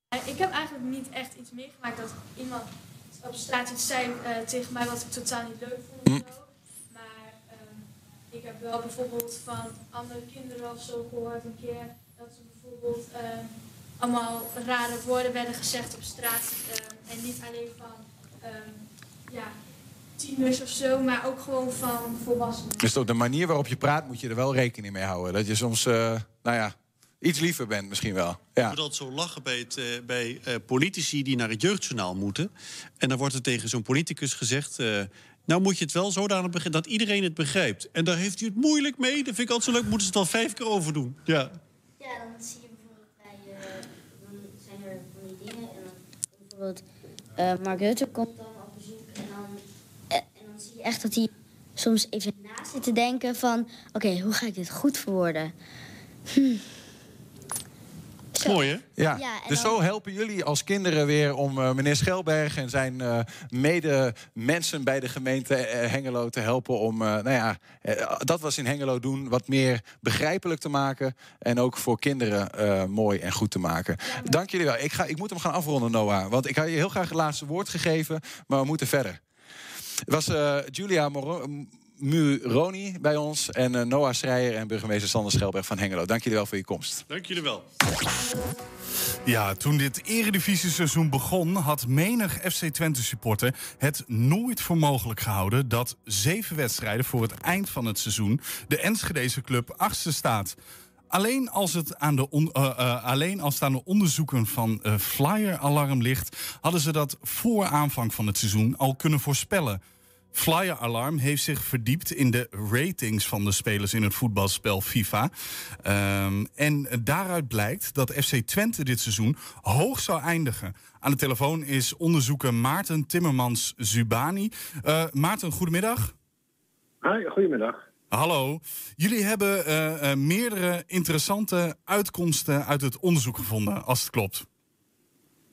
ja, dat- ik heb eigenlijk niet echt iets meegemaakt dat iemand op straat iets zei eh, tegen mij wat ik totaal niet leuk vond of zo. Maar ehm, ik heb wel bijvoorbeeld van andere kinderen of zo gehoord een keer dat ze bijvoorbeeld ehm, allemaal rare woorden werden gezegd op straat. ehm, en niet alleen van ja, tieners of zo, maar ook gewoon van volwassenen. Dus ook de manier waarop je praat moet je er wel rekening mee houden. Dat je soms, eh, nou ja, iets liever bent misschien wel. Ik Ja. moet altijd zo lachen bij, het, eh, bij eh, politici die naar het jeugdjournaal moeten. En dan wordt er tegen zo'n politicus gezegd... eh, nou moet je het wel zodanig begrijpen dat iedereen het begrijpt. En daar heeft u het moeilijk mee. Dat vind ik altijd zo leuk. Moeten ze het wel vijf keer over doen. Ja. Ja, dan zie je bijvoorbeeld bij, eh, dan zijn er van die dingen en dan bijvoorbeeld eh, Mark Rutte komt dan op bezoek en dan, eh, en dan zie je echt dat hij soms even na zit te denken van, oké, hoe ga ik dit goed verwoorden? Hm. Zo. Mooi, hè? Ja, dus dan- zo helpen jullie als kinderen weer om eh, meneer Schelberg en zijn eh, mede-mensen bij de gemeente eh, Hengelo te helpen om, eh, nou ja, dat was in Hengelo doen, wat meer begrijpelijk te maken en ook voor kinderen eh, mooi en goed te maken. Dank jullie wel. Ik, ga, ik moet hem gaan afronden, Noah, want ik had je heel graag het laatste woord gegeven, maar we moeten verder. Het was eh, Julia Moro- Muroni bij ons en eh, Noah Schreier en burgemeester Sander Schelberg van Hengelo. Dank jullie wel voor je komst. Dank jullie wel. Ja, toen dit eredivisie-seizoen begon, had menig FC Twente-supporter het nooit voor mogelijk gehouden dat zeven wedstrijden voor het eind van het seizoen de Enschedeze club achtste staat. Alleen als, het aan de on- eh, eh, alleen als het aan de onderzoeken van eh, Flyer Alarm ligt, hadden ze dat voor aanvang van het seizoen al kunnen voorspellen. Flyer Alarm heeft zich verdiept in de ratings van de spelers in het voetbalspel FIFA. Ehm, en daaruit blijkt dat FC Twente dit seizoen hoog zou eindigen. Aan de telefoon is onderzoeker Maarten Timmermans Zubani. Eh, Maarten, goedemiddag. Hi, goedemiddag. Hallo. Jullie hebben eh, eh, meerdere interessante uitkomsten uit het onderzoek gevonden, als het klopt.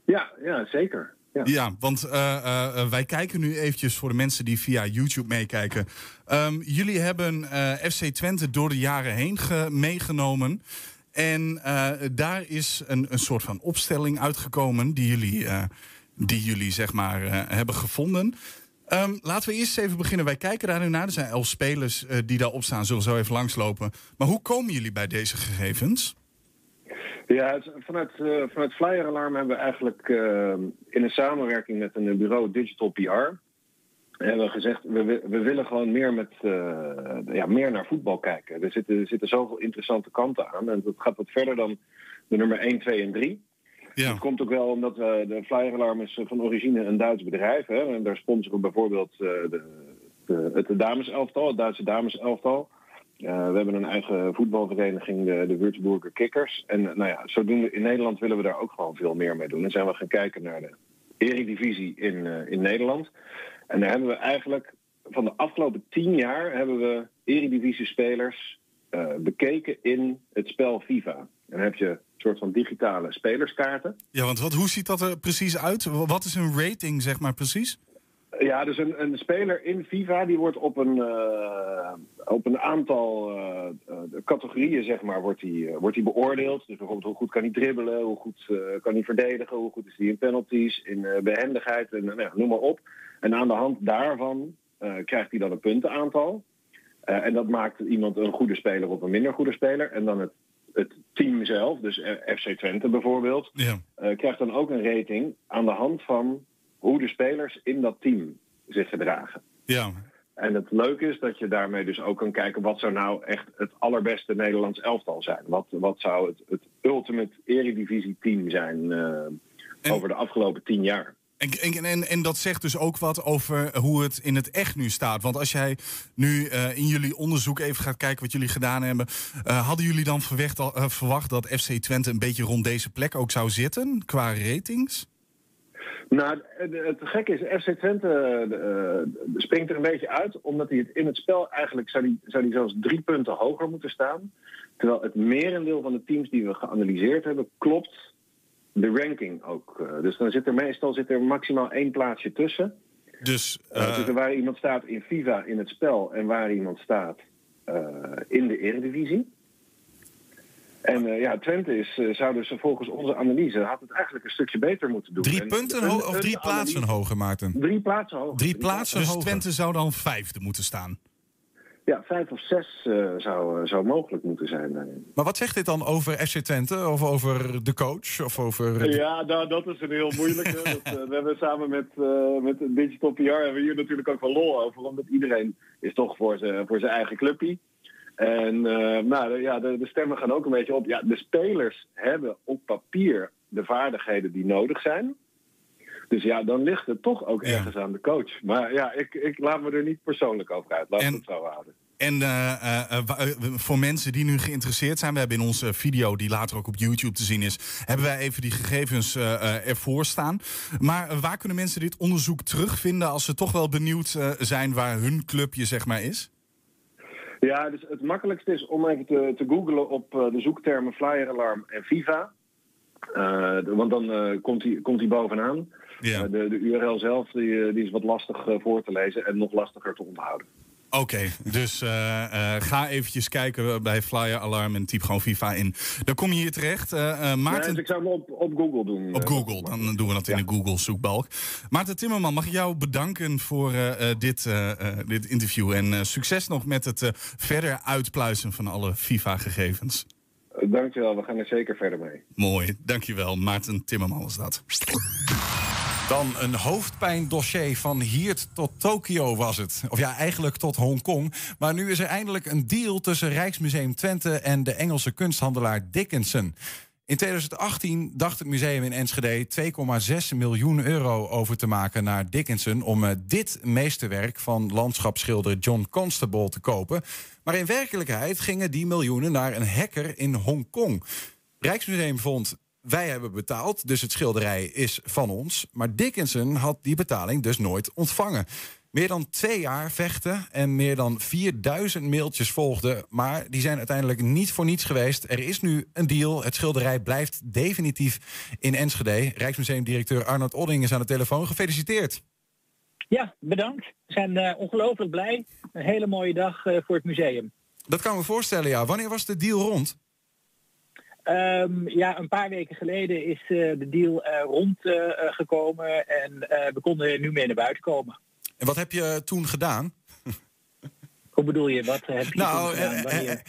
Ja, ja zeker. Ja. Want eh, eh, eh, wij kijken nu eventjes voor de mensen die via YouTube meekijken. Ehm, jullie hebben FC Twente door de jaren heen ge- meegenomen. En daar is een, een soort van opstelling uitgekomen die jullie, die jullie zeg maar hebben gevonden. Ehm, laten we eerst even beginnen. Wij kijken daar nu naar. Er zijn elf spelers die daarop staan. Zullen zo even langslopen. Maar hoe komen jullie bij deze gegevens? Ja, het- vanuit, eh, vanuit Flyer Alarm hebben we eigenlijk eh, in een samenwerking met een bureau Digital PR... hebben we gezegd, we, we willen gewoon meer, met, eh, ja, meer naar voetbal kijken. Er zitten, er zitten zoveel interessante kanten aan. En dat gaat wat verder dan de nummer 1, 2 en 3. Ja. Dat komt ook wel omdat de Flyer Alarm is van origine een Duits bedrijf. Hè, en daar sponsoren we bijvoorbeeld de, de, het dameselftal, het Duitse dameselftal. Uh, we hebben een eigen voetbalvereniging, de, de Würzburger Kickers. En nou ja, zodoende in Nederland willen we daar ook gewoon veel meer mee doen. En zijn we gaan kijken naar de eredivisie in, in Nederland. En daar hebben we eigenlijk van de afgelopen tien jaar hebben we eredivisie-spelers bekeken in het spel FIFA. En dan heb je een soort van digitale spelerskaarten. Ja, want wat, hoe ziet dat er precies uit? Wat is een rating, zeg maar precies? Ja, dus een, een speler in FIFA die wordt op een, uh, op een aantal uh, categorieën zeg maar, wordt die, wordt die beoordeeld. Dus bijvoorbeeld hoe goed kan hij dribbelen, hoe goed kan hij verdedigen, hoe goed is hij in penalties, in behendigheid en nou, noem maar op. En aan de hand daarvan krijgt hij dan een puntenaantal. En dat maakt iemand een goede speler of een minder goede speler. En dan het, het team zelf, dus FC Twente bijvoorbeeld, ja. krijgt dan ook een rating aan de hand van hoe de spelers in dat team zich gedragen. Ja. En het leuke is dat je daarmee dus ook kan kijken wat zou nou echt het allerbeste Nederlands elftal zijn. Wat, wat zou het, het ultimate eredivisie team zijn uh, over de afgelopen tien jaar. En, en, en dat zegt dus ook wat over hoe het in het echt nu staat. Want als jij nu uh, in jullie onderzoek even gaat kijken wat jullie gedaan hebben. Uh, hadden jullie dan verwacht, verwacht dat FC Twente een beetje rond deze plek ook zou zitten qua ratings? Nou, het gekke is, FC Twente springt er een beetje uit, omdat hij het in het spel eigenlijk zou die, zou die zelfs drie punten hoger moeten staan. Terwijl het merendeel van de teams die we geanalyseerd hebben, klopt de ranking ook. Uh, dus dan zit er meestal zit er maximaal één plaatsje tussen. Dus, uh, dus waar iemand staat in FIFA in het spel en waar iemand staat in de Eredivisie. En ja, Twente is, zou dus volgens onze analyse had het eigenlijk een stukje beter moeten doen. Drie punten en, of drie plaatsen analyse, hoger, Maarten? Drie plaatsen hoger. Drie plaatsen dus hoger. Twente zou dan vijfde moeten staan. Ja, vijf of zes uh, zou, zou mogelijk moeten zijn. Maar wat zegt dit dan over FC Twente? Of over de coach? Of over de... Ja, nou, dat is een heel moeilijke. <laughs> dat, uh, we hebben samen met, uh, met Digital PR hebben we hier natuurlijk ook wel lol over. Omdat iedereen is toch voor zijn voor zijn eigen clubje. En nou, ja, de, de stemmen gaan ook een beetje op. Ja, de spelers hebben op papier de vaardigheden die nodig zijn. Dus ja, dan ligt het toch ook ja. ergens aan de coach. Maar ja, ik, ik laat me er niet persoonlijk over uit. Laat en, het zo houden. En uh, uh, voor mensen die nu geïnteresseerd zijn, we hebben in onze video, die later ook op YouTube te zien is, hebben wij even die gegevens ervoor staan. Maar waar kunnen mensen dit onderzoek terugvinden als ze toch wel benieuwd zijn waar hun clubje zeg maar is? Ja, dus het makkelijkste is om even te, te googlen op de zoektermen Flyer Alarm en FIFA. want dan komt hij komt bovenaan. Ja. de, de URL zelf die, die is wat lastig voor te lezen en nog lastiger te onthouden. Oké, okay, dus uh, uh, ga eventjes kijken bij Flyer Alarm en typ gewoon FIFA in. Dan kom je hier terecht. Uh, Maarten... Nee, dus ik zou hem op, op Google doen. Op Google, dan doen we dat in ja. de Google-zoekbalk. Maarten Timmerman, mag ik jou bedanken voor dit, dit interview. En succes nog met het verder uitpluizen van alle FIFA-gegevens. Dankjewel, we gaan er zeker verder mee. Mooi, dankjewel. Maarten Timmerman was dat. Dan een hoofdpijndossier van hier tot Tokio was het. Of ja, eigenlijk tot Hongkong. Maar nu is er eindelijk een deal tussen Rijksmuseum Twente en de Engelse kunsthandelaar Dickinson. In 2018 dacht het museum in Enschede 2,6 miljoen euro over te maken naar Dickinson om dit meesterwerk van landschapsschilder John Constable te kopen. Maar in werkelijkheid gingen die miljoenen naar een hacker in Hongkong. Rijksmuseum vond wij hebben betaald, dus het schilderij is van ons. Maar Dickinson had die betaling dus nooit ontvangen. Meer dan twee jaar vechten en meer dan 4000 mailtjes volgden. Maar die zijn uiteindelijk niet voor niets geweest. Er is nu een deal. Het schilderij blijft definitief in Enschede. Rijksmuseumdirecteur Arnold Odding is aan de telefoon. Gefeliciteerd. Ja, bedankt. We zijn uh, ongelooflijk blij. Een hele mooie dag uh, voor het museum. Dat kan me voorstellen, ja. Wanneer was de deal rond? Um, ja, een paar weken geleden is uh, de deal uh, rondgekomen uh, en we konden er nu mee naar buiten komen. En wat heb je toen gedaan? <laughs> Hoe bedoel je? Wat heb je nou,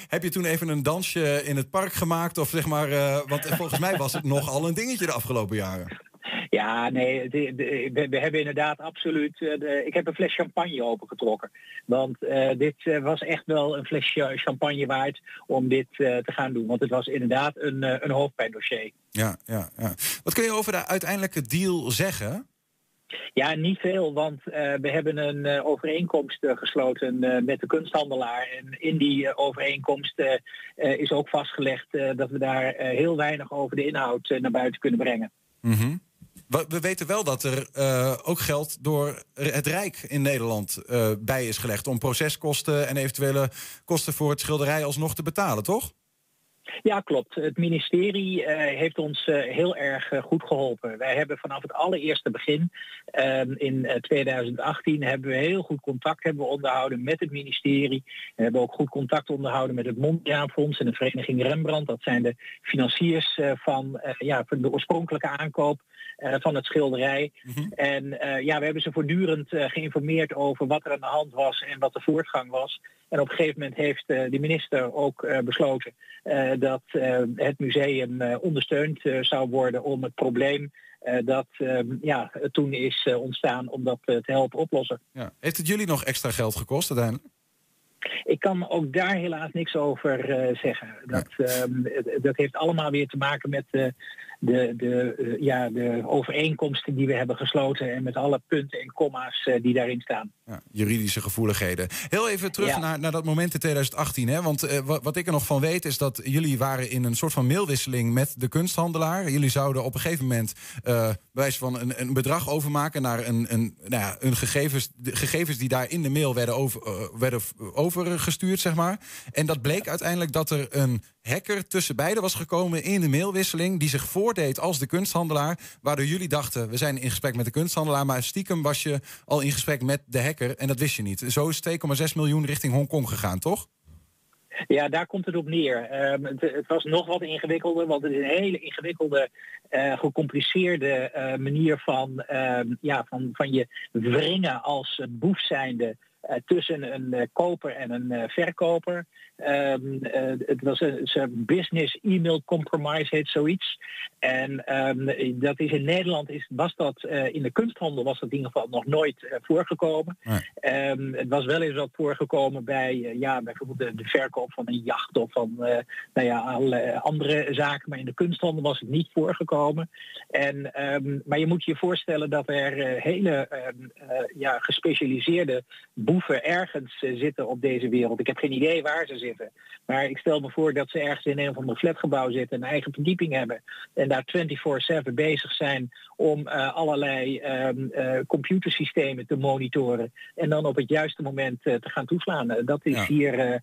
heb je toen even een dansje in het park gemaakt? Of zeg maar, want volgens mij was het <laughs> nogal een dingetje de afgelopen jaren. Ja, nee, de, de, we, we hebben inderdaad absoluut... eh, de, ik heb een fles champagne opengetrokken. Want eh, dit eh, was echt wel een fles cha- champagne waard om dit te gaan doen. Want het was inderdaad een, een hoofdpijndossier. Ja, ja, ja. Wat kun je over de uiteindelijke deal zeggen? Ja, niet veel, want we hebben een overeenkomst gesloten met de kunsthandelaar. En in die overeenkomst is ook vastgelegd dat we daar heel weinig over de inhoud naar buiten kunnen brengen. Mhm. We weten wel dat er eh, ook geld door het Rijk in Nederland eh, bij is gelegd om proceskosten en eventuele kosten voor het schilderij alsnog te betalen, toch? Ja, klopt. Het ministerie eh, heeft ons eh, heel erg eh, goed geholpen. Wij hebben vanaf het allereerste begin ehm, in eh, 2018 hebben we heel goed contact hebben we onderhouden met het ministerie. We hebben ook goed contact onderhouden met het Mondriaanfonds en de Vereniging Rembrandt. Dat zijn de financiers van, ja, van de oorspronkelijke aankoop van het schilderij. En eh, ja, we hebben ze voortdurend geïnformeerd over wat er aan de hand was en wat de voortgang was. En op een gegeven moment heeft de minister ook besloten dat eh, het museum eh, ondersteund eh, zou worden om het probleem dat eh, ja, toen is ontstaan om dat te helpen oplossen. Ja. Heeft het jullie nog extra geld gekost uiteindelijk? Ik kan ook daar helaas niks over zeggen. Dat, ehm, dat heeft allemaal weer te maken met de, de, eh, ja, de overeenkomsten die we hebben gesloten en met alle punten en comma's eh, die daarin staan. Ja, juridische gevoeligheden. Heel even terug Ja. naar, naar dat moment in 2018. Hè? Want eh, wat, wat ik er nog van weet is dat jullie waren in een soort van mailwisseling met de kunsthandelaar. Jullie zouden op een gegeven moment wijze van een, een bedrag overmaken naar een, een, nou ja, een gegevens, de gegevens die daar in de mail werden, over, werden overgestuurd, zeg maar. En dat bleek uiteindelijk dat er een hacker tussen beiden was gekomen in de mailwisseling. die zich voordeed als de kunsthandelaar. Waardoor jullie dachten, we zijn in gesprek met de kunsthandelaar. maar stiekem was je al in gesprek met de hacker en dat wist je niet. Zo is 2,6 miljoen richting Hongkong gegaan, toch? Ja, daar komt het op neer. Ehm, het, was nog wat ingewikkelder, want het is een hele ingewikkelde, eh, gecompliceerde eh, manier van, ehm, ja, van, van je wringen als boef zijnde eh, tussen een koper en een verkoper. Ehm, eh, het was een, business e-mail compromise, heet zoiets. En ehm, dat is in Nederland, is, was dat eh, in de kunsthandel was dat in ieder geval nog nooit eh, voorgekomen. Ehm, het was wel eens wat voorgekomen bij ja, bijvoorbeeld de, de verkoop van een jacht of van nou ja, allerlei andere zaken. Maar in de kunsthandel was het niet voorgekomen. En, maar je moet je voorstellen dat er hele ja, gespecialiseerde boeven ergens zitten op deze wereld. Ik heb geen idee waar ze zitten. Maar ik stel me voor dat ze ergens in een of ander flatgebouw zitten, een eigen verdieping hebben. En daar 24-7 bezig zijn om eh, allerlei ehm, eh, computersystemen te monitoren. En dan op het juiste moment eh, te gaan toeslaan. Dat is Ja. hier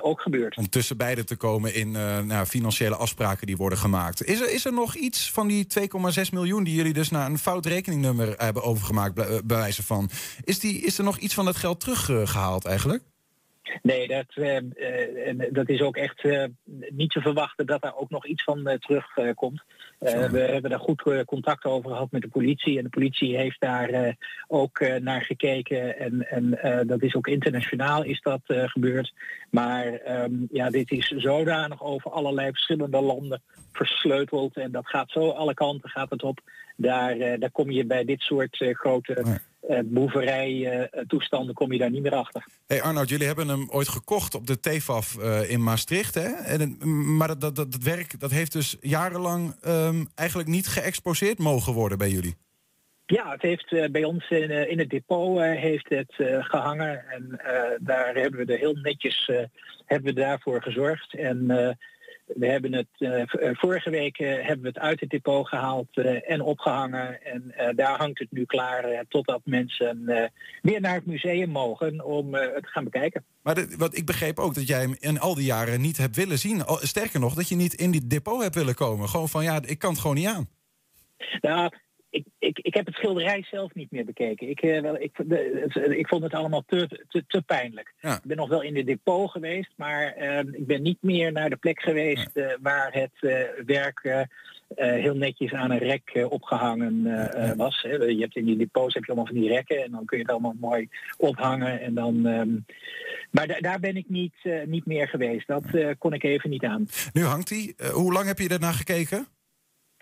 ook gebeurd. Om tussen beiden te komen in nou, financiële afspraken die worden gemaakt. Is er, is er nog iets van die 2,6 miljoen die jullie dus naar een fout rekeningnummer hebben overgemaakt, bij wijze van? Is, die, is er nog iets van dat geld teruggehaald eigenlijk? Nee, dat, eh, eh, dat is ook echt eh, niet te verwachten dat daar ook nog iets van terugkomt. We hebben daar goed contact over gehad met de politie. En de politie heeft daar ook naar gekeken. En, en dat is ook internationaal is dat gebeurd. Maar ehm, ja, dit is zodanig over allerlei verschillende landen versleuteld. En dat gaat zo alle kanten gaat het op. Daar, eh, daar kom je bij dit soort eh, grote eh boeverij-toestanden kom je daar niet meer achter. Hey Arnoud, jullie hebben hem ooit gekocht op de TFAF in Maastricht. Hè? En, maar dat, dat, dat, werk dat heeft dus jarenlang ehm, eigenlijk niet geëxposeerd mogen worden bij jullie. Ja, het heeft bij ons in, in het depot heeft het eh, gehangen. En daar hebben we er heel netjes hebben we daarvoor gezorgd. En we hebben het eh, eh, vorige week eh, hebben we het uit het depot gehaald eh, en opgehangen. En daar hangt het nu klaar totdat mensen weer naar het museum mogen om het te gaan bekijken. Maar de- wat ik begreep ook dat jij hem in al die jaren niet hebt willen zien. Sterker nog, dat je niet in die depot hebt willen komen. Gewoon van ja, ik kan het gewoon niet aan. Nou, ik, ik, ik heb het schilderij zelf niet meer bekeken. Ik, eh, wel, ik, de, ik vond het allemaal te, te, te pijnlijk. Ja. Ik ben nog wel in de depot geweest, maar eh, ik ben niet meer naar de plek geweest eh, waar het eh, werk heel netjes aan een rek eh, opgehangen eh, eh, was. Hè. Je hebt in die depots heb je allemaal van die rekken en dan kun je het allemaal mooi ophangen. En dan, ehm, maar da- daar ben ik niet, niet meer geweest. Dat kon ik even niet aan. Nu hangt hij. Hoe lang heb je ernaar gekeken?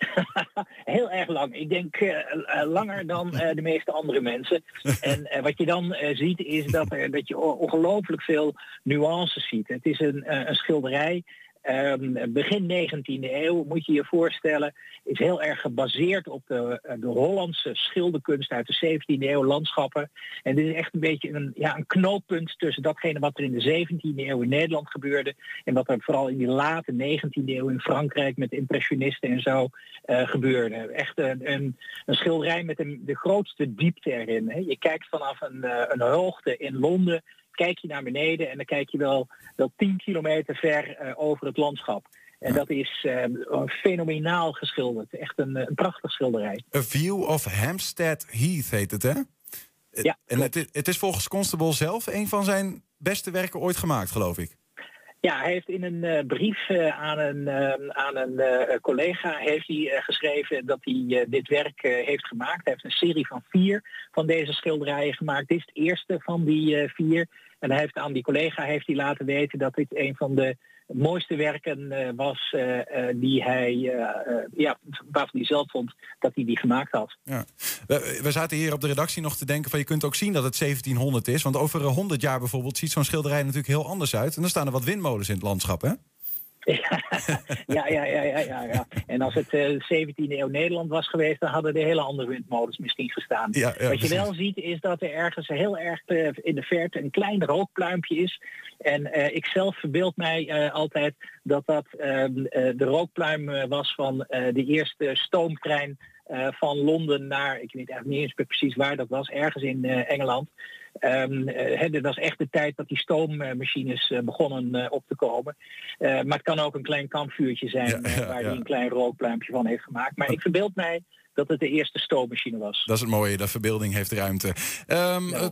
<laughs> Heel erg lang. Ik denk eh, eh, langer dan eh, de meeste andere mensen. <laughs> En wat je dan ziet is dat, er, dat je ongelooflijk veel nuances ziet. Het is een, een schilderij. Ehm, begin 19e eeuw, moet je je voorstellen, is heel erg gebaseerd op de, eh, de Hollandse schilderkunst uit de 17e eeuw, landschappen. En dit is echt een beetje een, ja, een knooppunt tussen datgene wat er in de 17e eeuw in Nederland gebeurde en wat er vooral in die late 19e eeuw in Frankrijk met impressionisten en zo eh, gebeurde. Echt een, een, schilderij met een, de grootste diepte erin. Hè. Je kijkt vanaf een, eh, een hoogte in Londen, kijk je naar beneden en dan kijk je wel, wel 10 kilometer ver eh, over het landschap. En dat is eh, fenomenaal geschilderd. Echt een, een prachtig schilderij. A View of Hampstead Heath heet het, hè? Ja, en het, is- het is volgens Constable zelf een van zijn beste werken ooit gemaakt, geloof ik. Ja, hij heeft in een eh, brief eh, aan een, eh, aan een eh, collega heeft hij, eh, geschreven dat hij eh, dit werk eh, heeft gemaakt. Hij heeft een serie van vier van deze schilderijen gemaakt. Dit is het eerste van die eh, vier. En hij heeft aan die collega heeft hij laten weten dat dit een van de mooiste werken eh, was eh, eh, die hij, ja, waarvan hij zelf vond dat hij die gemaakt had. Ja. We, we zaten hier op de redactie nog te denken van je kunt ook zien dat het 1700 is. Want over eh, 100 jaar bijvoorbeeld ziet zo'n schilderij natuurlijk heel anders uit. En dan staan er wat windmolens in het landschap, hè? <laughs> Ja, ja, ja, ja, ja, ja. En als het eh 17e eeuw Nederland was geweest, dan hadden er hele andere windmolens misschien gestaan. Ja, ja, Wat je wel ziet is dat er ergens heel erg eh, in de verte een klein rookpluimpje is. En eh, ik zelf verbeeld mij eh, altijd dat dat ehm, eh, de rookpluim eh, was van eh, de eerste stoomtrein eh, van Londen naar, ik weet eigenlijk niet eens precies waar dat was, ergens in eh, Engeland. Dat was echt de tijd dat die stoommachines eh, begonnen eh, op te komen. Maar het kan ook een klein kampvuurtje zijn waar hij een klein rookpluimpje van heeft gemaakt. Maar ik verbeeld mij dat het de eerste stoommachine was. Dat is het mooie, de verbeelding heeft ruimte. Ehm, eh, eh,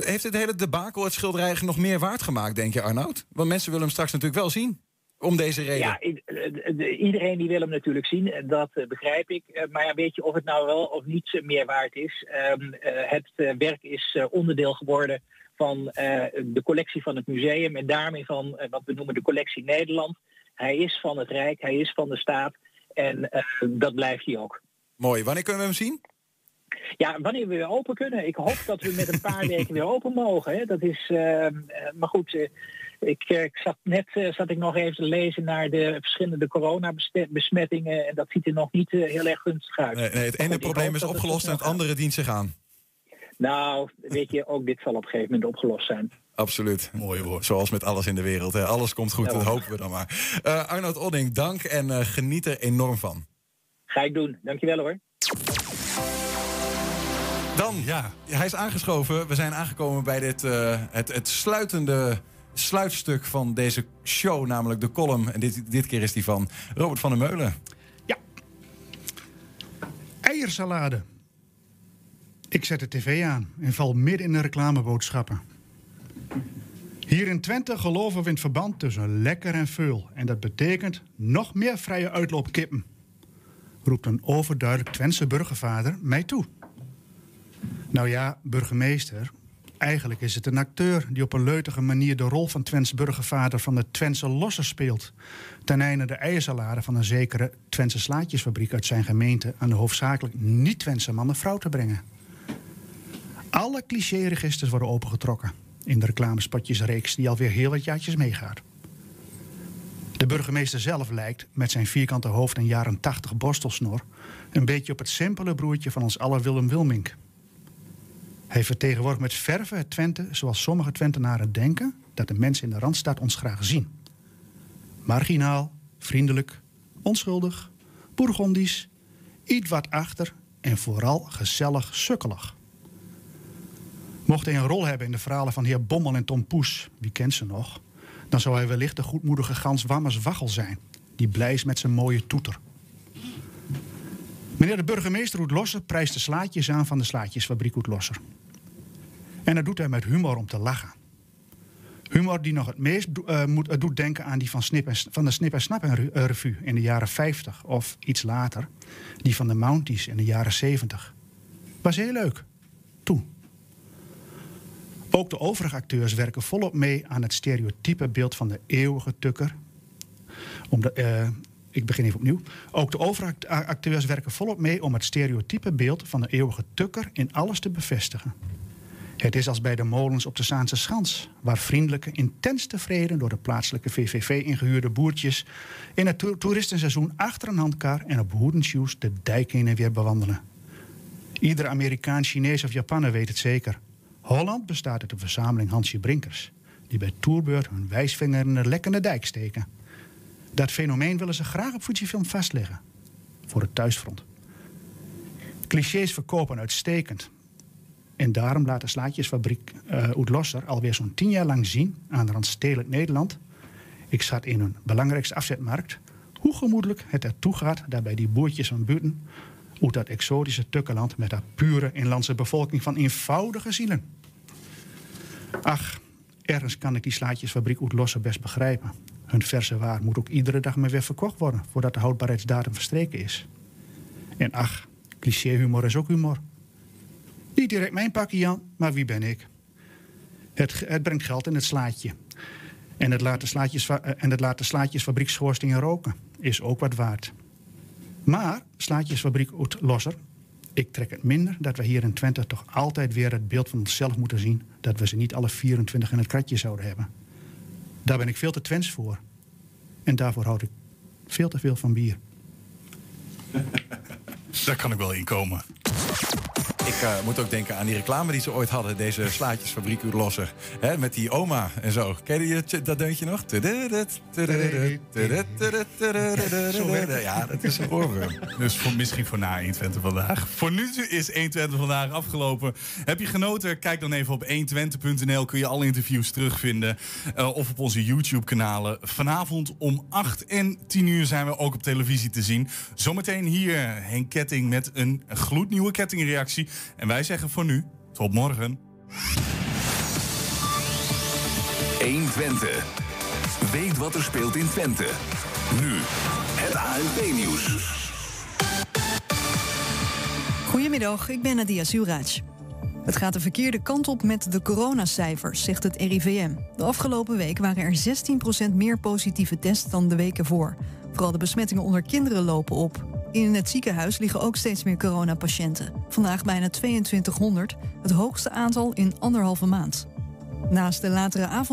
heeft het hele debakel het schilderij nog meer waard gemaakt, denk je Arnoud? Want mensen willen hem straks natuurlijk wel zien. Om deze reden. Ja, i- eh, de- iedereen die wil hem natuurlijk zien, en dat eh, begrijp ik. Eh, Maar ja, weet je of het nou wel of niet eh, meer waard is? Ehm, eh, het eh, werk is eh, onderdeel geworden van eh, de collectie van het museum en daarmee van eh, wat we noemen de collectie Nederland. Hij is van het Rijk, hij is van de staat en eh, dat blijft hij ook. Mooi. Wanneer kunnen we hem zien? Ja, wanneer we weer open kunnen. Ik hoop dat we met een paar <laughs> weken weer open mogen. Hè. Dat is, eh, eh, maar goed, eh, ik, eh, ik zat net zat ik nog even te lezen naar de verschillende coronabesmettingen. En dat ziet er nog niet heel erg gunstig uit. Nee, nee, het ene goed, probleem is opgelost en het andere dient zich aan. Nou, weet je, ook dit zal op een gegeven moment opgelost zijn. Absoluut. Mooi woord. Zoals met alles in de wereld. Hè. Alles komt goed, Ja, dat hopen we dan maar. Arnoud Odding, dank en geniet er enorm van. Ga ik doen. Dankjewel hoor. Dan, ja. hij is aangeschoven. We zijn aangekomen bij dit, eh, het, het sluitende sluitstuk van deze show, namelijk de column. En dit, dit keer is die van Robert van der Meulen. Eiersalade. Ik zet de tv aan en val midden in de reclameboodschappen. Hier in Twente geloven we in het verband tussen lekker en veul. En dat betekent nog meer vrije uitloop kippen. Roept een overduidelijk Twentse burgervader mij toe. Nou ja, burgemeester. Eigenlijk is het een acteur die op een leutige manier de rol van Twents burgervader van de Twentse losser speelt. Ten einde de eiersalade van een zekere Twentse slaatjesfabriek uit zijn gemeente aan de hoofdzakelijk niet-Twentse man en vrouw te brengen. Alle clichéregisters worden opengetrokken in de reclamespotjesreeks die alweer heel wat jaartjes meegaat. De burgemeester zelf lijkt, met zijn vierkante hoofd en jaren 80 borstelsnor, een beetje op het simpele broertje van ons aller Willem Wilmink. Hij vertegenwoordigt met verve het Twente zoals sommige Twentenaren denken dat de mensen in de Randstad ons graag zien. Marginaal, vriendelijk, onschuldig, bourgondisch, iets wat achter en vooral gezellig sukkelig. Mocht hij een rol hebben in de verhalen van heer Bommel en Tom Poes, wie kent ze nog, dan zou hij wellicht de goedmoedige gans Wammers Waggel zijn, die blij is met zijn mooie toeter. Meneer de burgemeester Oet Losser prijst de slaatjes aan van de slaatjesfabriek Oet Losser. En dat doet hij met humor om te lachen. Humor die nog het meest eh, doet denken aan die van, van de Snip en Snap eh, Revue in de jaren 50 of iets later, die van de Mounties in de jaren 70. Was heel leuk. Toen. Ook de overige acteurs werken volop mee aan het stereotype beeld van de eeuwige tukker. Eh, ik begin even opnieuw. Ook de overacteurs werken volop mee om het stereotype beeld van de eeuwige tukker in alles te bevestigen. Het is als bij de molens op de Zaanse Schans, waar vriendelijke, intens tevreden door de plaatselijke VVV ingehuurde boertjes in het to- toeristenseizoen achter een handkar en op hoedenshoes de dijk heen en weer bewandelen. Iedere Amerikaan, Chinees of Japaner weet het zeker. Holland bestaat uit een verzameling Hansje Brinkers, die bij toerbeurt hun wijsvinger in de lekkende dijk steken. Dat fenomeen willen ze graag op Fujifilm vastleggen. Voor het thuisfront. Clichés verkopen uitstekend. En daarom laat de slaatjesfabriek uh, Oetlosser alweer zo'n tien jaar lang zien aan de randstedelijk Nederland. Ik zat in hun belangrijkste afzetmarkt. Hoe gemoedelijk het ertoe gaat daar bij die boertjes van buiten. Uit dat exotische tukkenland met haar pure inlandse bevolking van eenvoudige zielen. Ach, ergens kan ik die slaatjesfabriek Oetlosser best begrijpen. Hun verse waar moet ook iedere dag maar weer verkocht worden voordat de houdbaarheidsdatum verstreken is. En ach, clichéhumor is ook humor. Niet direct mijn pakje, Jan, maar wie ben ik? Het, het brengt geld in het slaatje. En het laat de, slaatjes, en het laat de slaatjesfabriek schoorstingen roken. Is ook wat waard. Maar, slaatjesfabriek uit Losser... ik trek het minder dat we hier in Twente toch altijd weer het beeld van onszelf moeten zien... dat we ze niet alle 24 in het kratje zouden hebben. Daar ben ik veel te Twents voor. En daarvoor houd ik veel te veel van bier. <laughs> Daar kan ik wel in komen. Uh, moet ook denken aan die reclame die ze ooit hadden. Deze slaatjesfabriek Losser. Hè, met die oma en zo. Ken je dat deuntje nog? Ja, dat is een <laughs> oorworm. Dus voor, misschien voor na 120 vandaag. Voor nu is 120 vandaag afgelopen. Heb je genoten? Kijk dan even op 120.nl. Kun je alle interviews terugvinden. Uh, of op onze YouTube-kanalen. Vanavond om 8 en 10 uur zijn we ook op televisie te zien. Zometeen hier Henk Ketting met een gloednieuwe kettingreactie. En wij zeggen voor nu, tot morgen. 1 Twente. Weet wat er speelt in Twente. Nu, het ANP-nieuws. Goedemiddag, ik ben Nadia Suraj. Het gaat de verkeerde kant op met de coronacijfers, zegt het RIVM. De afgelopen week waren er 16% meer positieve tests dan de weken voor. Vooral de besmettingen onder kinderen lopen op. In het ziekenhuis liggen ook steeds meer coronapatiënten. Vandaag bijna 2200, het hoogste aantal in anderhalve maand. Naast de latere avond